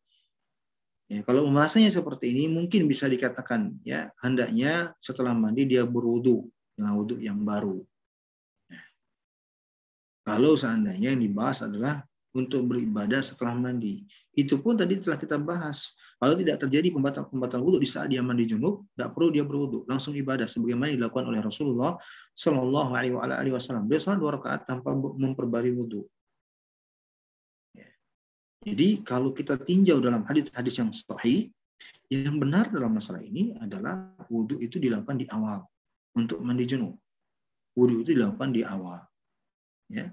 Ya, kalau pembahasannya seperti ini mungkin bisa dikatakan ya hendaknya setelah mandi dia berwudhu dengan wudhu yang baru. Nah, kalau seandainya yang dibahas adalah untuk beribadah setelah mandi. Itu pun tadi telah kita bahas. Kalau tidak terjadi pembatal-pembatal wudhu di saat dia mandi junub, tidak perlu dia berwudhu, langsung ibadah sebagaimana dilakukan oleh Rasulullah Shallallahu Alaihi Wasallam. Dia sholat dua rakaat tanpa memperbarui wudhu. Ya. Jadi kalau kita tinjau dalam hadis-hadis yang sahih, yang benar dalam masalah ini adalah wudhu itu dilakukan di awal untuk mandi junub. Wudhu itu dilakukan di awal. Ya.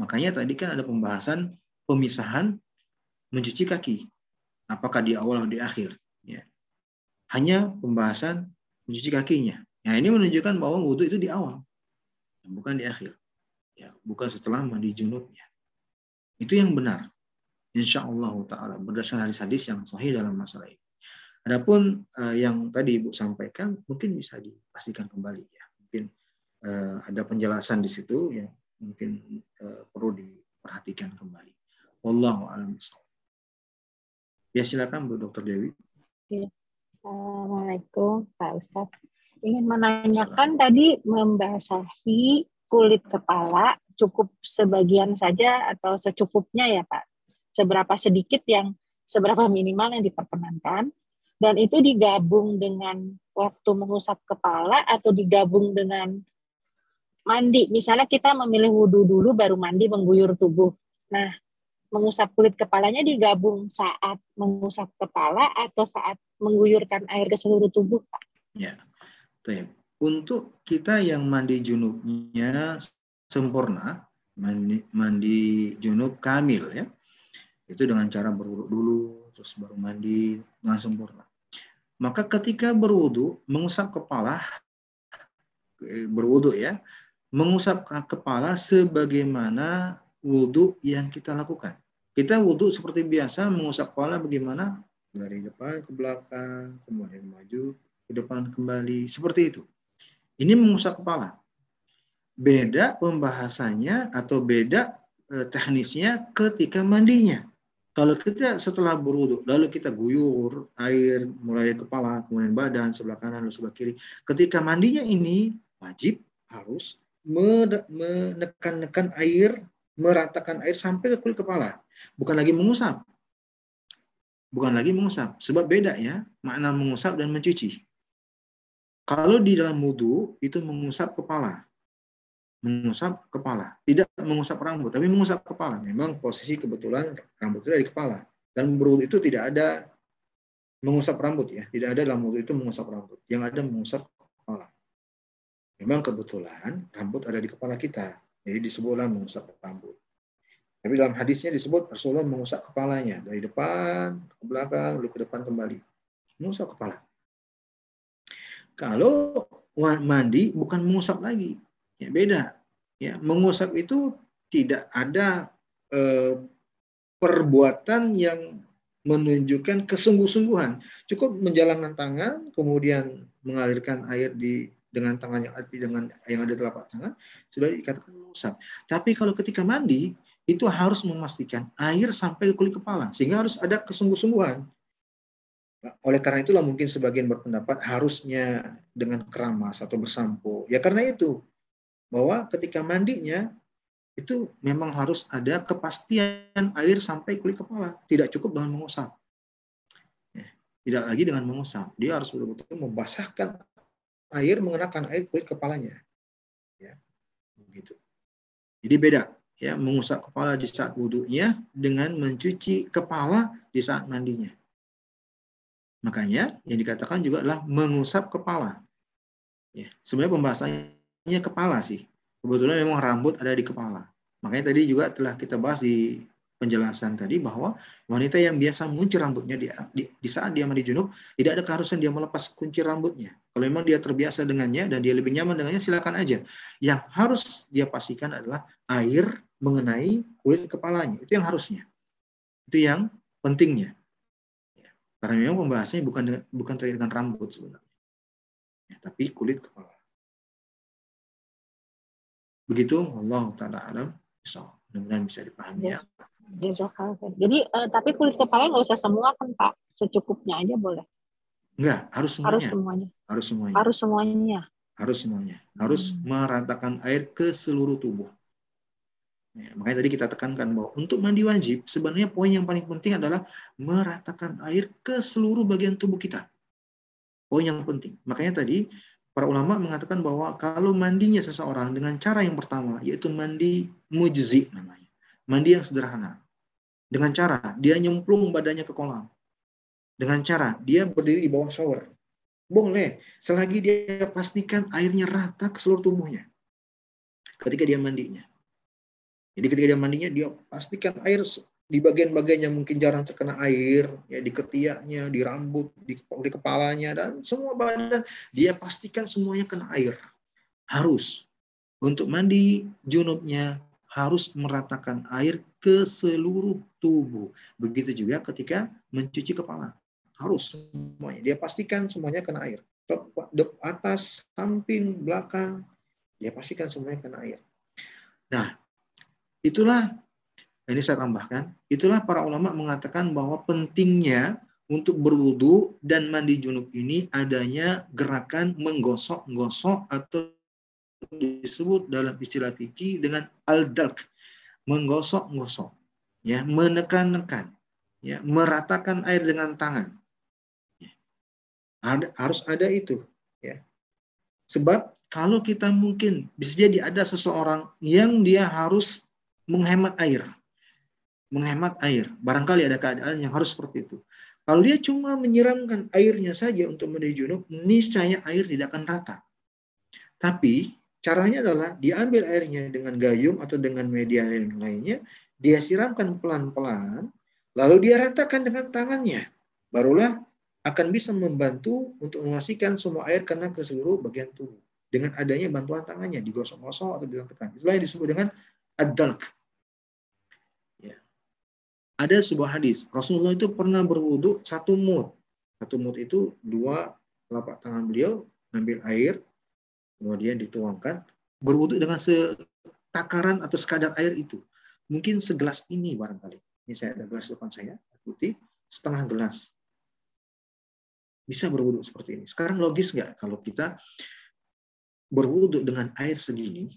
Makanya tadi kan ada pembahasan pemisahan mencuci kaki. Apakah di awal atau di akhir? Ya. Hanya pembahasan mencuci kakinya. Nah ini menunjukkan bahwa wudhu itu di awal, bukan di akhir. Ya, bukan setelah mandi junubnya. Itu yang benar. Insya Allah Taala berdasarkan hadis-hadis yang sahih dalam masalah ini. Adapun uh, yang tadi Ibu sampaikan mungkin bisa dipastikan kembali ya. Mungkin uh, ada penjelasan di situ yang mungkin uh, perlu diperhatikan kembali. Wallahu a'lam Ya silakan Bu Dokter Dewi. Assalamualaikum Pak Ustadz. Ingin menanyakan tadi membasahi kulit kepala cukup sebagian saja atau secukupnya ya Pak? Seberapa sedikit yang seberapa minimal yang diperkenankan dan itu digabung dengan waktu mengusap kepala atau digabung dengan mandi. Misalnya kita memilih wudhu dulu baru mandi mengguyur tubuh. Nah, mengusap kulit kepalanya digabung saat mengusap kepala atau saat mengguyurkan air ke seluruh tubuh, Pak? Ya. Untuk kita yang mandi junubnya sempurna, mandi, mandi junub kamil ya. Itu dengan cara berwudhu dulu, terus baru mandi dengan sempurna. Maka ketika berwudhu, mengusap kepala, eh, berwudhu ya, mengusap kepala sebagaimana wudhu yang kita lakukan. Kita wudhu seperti biasa, mengusap kepala bagaimana? Dari depan ke belakang, kemudian maju ke depan kembali, seperti itu. Ini mengusap kepala. Beda pembahasannya atau beda eh, teknisnya ketika mandinya. Kalau kita setelah berwudhu, lalu kita guyur air mulai kepala, kemudian badan, sebelah kanan, lalu sebelah kiri. Ketika mandinya ini wajib harus menekan-nekan air, meratakan air sampai ke kulit kepala. Bukan lagi mengusap. Bukan lagi mengusap. Sebab beda ya, makna mengusap dan mencuci. Kalau di dalam wudhu, itu mengusap kepala. Mengusap kepala. Tidak mengusap rambut, tapi mengusap kepala. Memang posisi kebetulan rambut itu ada di kepala. Dan berwudhu itu tidak ada mengusap rambut ya. Tidak ada dalam wudhu itu mengusap rambut. Yang ada mengusap. Memang kebetulan rambut ada di kepala kita. Jadi disebutlah mengusap rambut. Tapi dalam hadisnya disebut Rasulullah mengusap kepalanya dari depan ke belakang, lalu ke depan kembali. Mengusap kepala. Kalau mandi bukan mengusap lagi, ya beda. Ya, mengusap itu tidak ada eh, perbuatan yang menunjukkan kesungguh-sungguhan. Cukup menjalankan tangan, kemudian mengalirkan air di dengan tangan yang ada dengan yang ada telapak tangan sudah dikatakan mengusap. Tapi kalau ketika mandi itu harus memastikan air sampai ke kulit kepala sehingga harus ada kesungguh-sungguhan. Oleh karena itulah mungkin sebagian berpendapat harusnya dengan keramas atau bersampo. Ya karena itu bahwa ketika mandinya itu memang harus ada kepastian air sampai kulit kepala, tidak cukup dengan mengusap. Ya, tidak lagi dengan mengusap, dia harus betul-betul membasahkan air mengenakan air kulit kepalanya. Ya, begitu. Jadi beda ya mengusap kepala di saat wudhunya dengan mencuci kepala di saat mandinya. Makanya yang dikatakan juga adalah mengusap kepala. Ya, sebenarnya pembahasannya kepala sih. Kebetulan memang rambut ada di kepala. Makanya tadi juga telah kita bahas di penjelasan tadi bahwa wanita yang biasa mengunci rambutnya di, di, di saat dia mandi junub tidak ada keharusan dia melepas kunci rambutnya. Kalau memang dia terbiasa dengannya dan dia lebih nyaman dengannya silakan aja. Yang harus dia pastikan adalah air mengenai kulit kepalanya. Itu yang harusnya. Itu yang pentingnya. Ya. Karena memang pembahasannya bukan dengan, bukan terkait dengan rambut sebenarnya. Ya, tapi kulit kepala. Begitu Allah taala alam. Mudah-mudahan bisa dipahami ya. Jadi uh, tapi kulit kepala nggak usah semua kan Pak, secukupnya aja boleh. Enggak, harus semuanya. Harus semuanya. Harus semuanya. Harus semuanya. Harus semuanya. Harus hmm. meratakan air ke seluruh tubuh. Ya, makanya tadi kita tekankan bahwa untuk mandi wajib, sebenarnya poin yang paling penting adalah meratakan air ke seluruh bagian tubuh kita. Poin yang penting. Makanya tadi para ulama mengatakan bahwa kalau mandinya seseorang dengan cara yang pertama, yaitu mandi mujzi namanya. Mandi yang sederhana. Dengan cara dia nyemplung badannya ke kolam. Dengan cara dia berdiri di bawah shower. Boleh, selagi dia pastikan airnya rata ke seluruh tubuhnya. Ketika dia mandinya. Jadi ketika dia mandinya, dia pastikan air di bagian-bagian yang mungkin jarang terkena air, ya di ketiaknya, di rambut, di, di kepalanya, dan semua badan, dia pastikan semuanya kena air. Harus. Untuk mandi junubnya, harus meratakan air ke seluruh tubuh. Begitu juga ketika mencuci kepala. Harus semuanya. Dia pastikan semuanya kena air. Atas, samping, belakang, dia pastikan semuanya kena air. Nah, Itulah ini saya tambahkan, itulah para ulama mengatakan bahwa pentingnya untuk berwudu dan mandi junub ini adanya gerakan menggosok-gosok atau disebut dalam istilah fikih dengan al-dalk, menggosok-gosok, ya, menekan-nekan, ya, meratakan air dengan tangan. Ya. Ada, harus ada itu, ya. Sebab kalau kita mungkin bisa jadi ada seseorang yang dia harus menghemat air. Menghemat air. Barangkali ada keadaan yang harus seperti itu. Kalau dia cuma menyiramkan airnya saja untuk mandi junub, niscaya air tidak akan rata. Tapi caranya adalah diambil airnya dengan gayung atau dengan media yang lainnya, dia siramkan pelan-pelan, lalu dia ratakan dengan tangannya. Barulah akan bisa membantu untuk memastikan semua air kena ke seluruh bagian tubuh. Dengan adanya bantuan tangannya, digosok-gosok atau ditekan. Itulah yang disebut dengan ad-dalk. Ya. Ada sebuah hadis, Rasulullah itu pernah berwudu satu mut. Satu mut itu dua telapak tangan beliau ambil air, kemudian dituangkan, berwudu dengan setakaran atau sekadar air itu. Mungkin segelas ini barangkali. Ini saya ada gelas depan saya, putih, setengah gelas. Bisa berwudu seperti ini. Sekarang logis nggak kalau kita berwudu dengan air segini,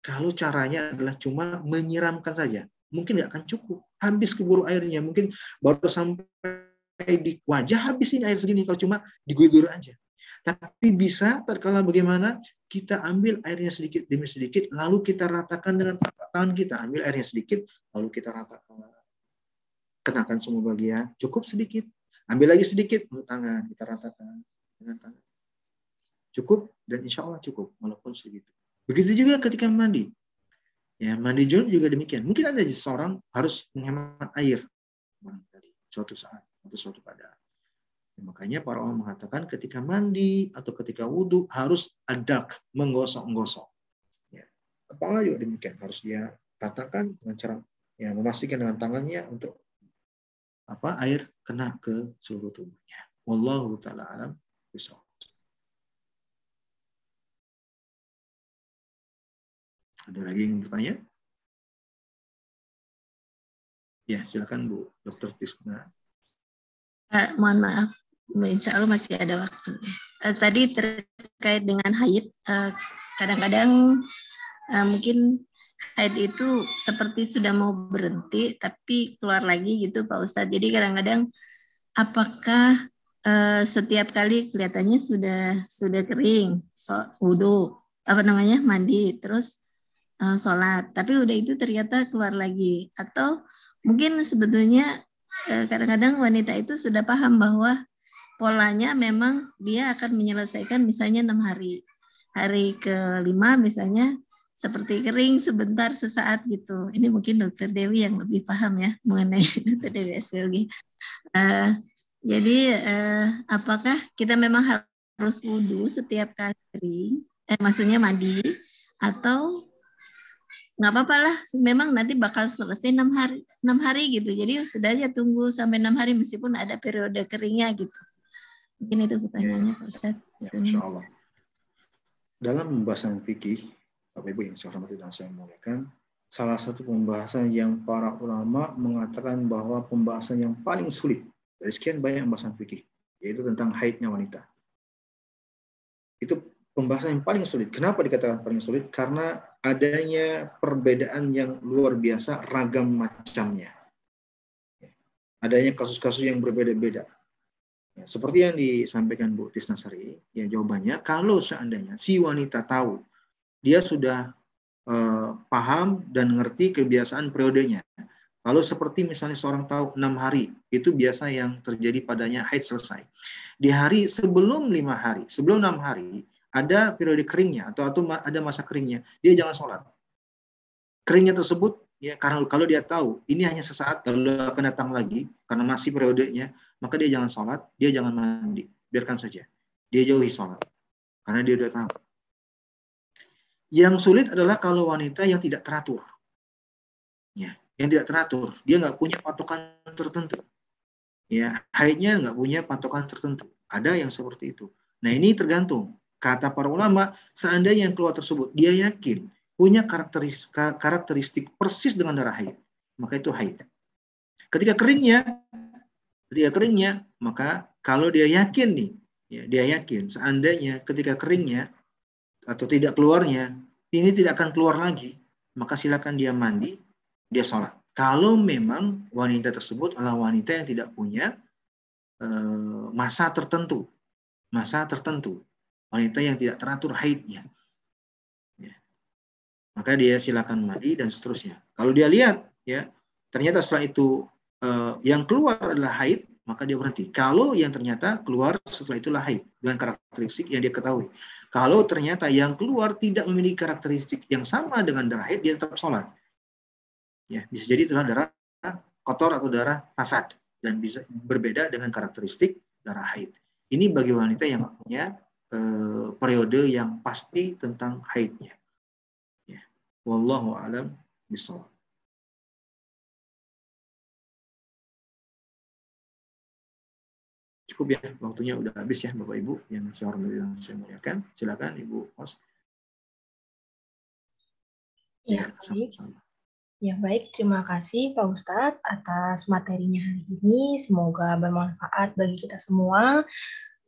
kalau caranya adalah cuma menyiramkan saja, mungkin nggak akan cukup. Habis keburu airnya, mungkin baru sampai di wajah habis ini air segini kalau cuma diguyur aja. Tapi bisa terkala bagaimana kita ambil airnya sedikit demi sedikit, lalu kita ratakan dengan tangan kita. Ambil airnya sedikit, lalu kita ratakan. Kenakan semua bagian, cukup sedikit. Ambil lagi sedikit, untuk tangan, kita ratakan dengan tangan. Cukup, dan insya Allah cukup, walaupun segitu. Begitu juga ketika mandi. Ya, mandi junub juga demikian. Mungkin ada seorang harus menghemat air suatu saat atau suatu pada. Ya, makanya para ulama mengatakan ketika mandi atau ketika wudhu harus adak menggosok-gosok. Ya. Kepala juga demikian harus dia ratakan dengan cara ya memastikan dengan tangannya untuk apa air kena ke seluruh tubuhnya. Wallahu taala alam bisawab. Ada lagi yang bertanya? Ya, silakan Bu Dokter Tisna. Uh, mohon maaf, Insya Allah masih ada waktu. Uh, tadi terkait dengan haid, kadang kadang-kadang uh, mungkin haid itu seperti sudah mau berhenti, tapi keluar lagi gitu Pak Ustadz. Jadi kadang-kadang apakah uh, setiap kali kelihatannya sudah sudah kering, so, wudhu, apa namanya mandi, terus uh, sholat, tapi udah itu ternyata keluar lagi. Atau mungkin sebetulnya kadang kadang-kadang wanita itu sudah paham bahwa polanya memang dia akan menyelesaikan misalnya enam hari. Hari kelima misalnya seperti kering sebentar sesaat gitu. Ini mungkin dokter Dewi yang lebih paham ya mengenai dokter Dewi SLG. Uh, eh, jadi uh, apakah kita memang harus wudhu setiap kali kering? Eh, maksudnya mandi atau nggak apa-apa lah memang nanti bakal selesai enam hari enam hari gitu jadi sudah aja tunggu sampai enam hari meskipun ada periode keringnya gitu mungkin itu pertanyaannya Pak Ustaz ya, Insya Allah dalam pembahasan fikih Bapak Ibu yang saya hormati dan saya muliakan salah satu pembahasan yang para ulama mengatakan bahwa pembahasan yang paling sulit dari sekian banyak pembahasan fikih yaitu tentang haidnya wanita. Itu pembahasan yang paling sulit. Kenapa dikatakan paling sulit? Karena adanya perbedaan yang luar biasa ragam macamnya. Adanya kasus-kasus yang berbeda-beda. Ya, seperti yang disampaikan Bu Tisnasari, ya jawabannya kalau seandainya si wanita tahu dia sudah eh, paham dan ngerti kebiasaan periodenya. Kalau seperti misalnya seorang tahu enam hari, itu biasa yang terjadi padanya haid selesai. Di hari sebelum lima hari, sebelum enam hari, ada periode keringnya atau atau ada masa keringnya, dia jangan sholat. Keringnya tersebut ya karena kalau dia tahu ini hanya sesaat lalu akan datang lagi karena masih periodenya, maka dia jangan sholat, dia jangan mandi, biarkan saja. Dia jauhi sholat karena dia sudah tahu. Yang sulit adalah kalau wanita yang tidak teratur. Ya, yang tidak teratur, dia nggak punya patokan tertentu. Ya, haidnya nggak punya patokan tertentu. Ada yang seperti itu. Nah, ini tergantung Kata para ulama, seandainya yang keluar tersebut dia yakin punya karakteristik, karakteristik persis dengan darah haid, maka itu haid. Ketika keringnya, ketika keringnya, maka kalau dia yakin nih, ya, dia yakin seandainya ketika keringnya atau tidak keluarnya, ini tidak akan keluar lagi, maka silakan dia mandi, dia sholat. Kalau memang wanita tersebut adalah wanita yang tidak punya uh, masa tertentu, masa tertentu, wanita yang tidak teratur haidnya. Ya. Maka dia silakan mandi dan seterusnya. Kalau dia lihat, ya ternyata setelah itu eh, yang keluar adalah haid, maka dia berhenti. Kalau yang ternyata keluar setelah itulah haid dengan karakteristik yang dia ketahui. Kalau ternyata yang keluar tidak memiliki karakteristik yang sama dengan darah haid, dia tetap sholat. Ya, bisa jadi itu darah kotor atau darah fasad dan bisa berbeda dengan karakteristik darah haid. Ini bagi wanita yang punya eh, periode yang pasti tentang haidnya. Ya. Wallahu alam bisawab. Cukup ya, waktunya udah habis ya Bapak Ibu yang saya hormati dan saya muliakan. Silakan Ibu Mas. Ya, ya sama-sama. Ya baik, terima kasih Pak Ustadz atas materinya hari ini. Semoga bermanfaat bagi kita semua.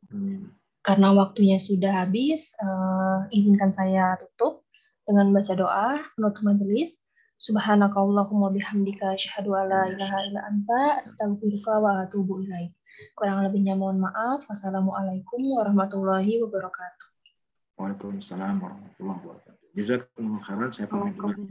Amin. Karena waktunya sudah habis, uh, izinkan saya tutup dengan baca doa penutup majelis. Subhanakallahumma bihamdika asyhadu alla ilaha illa anta astaghfiruka wa atubu ilaik. Kurang lebihnya mohon maaf. Wassalamualaikum warahmatullahi wabarakatuh. Waalaikumsalam warahmatullahi wabarakatuh. Jazakumullah khairan. Saya pamit dulu.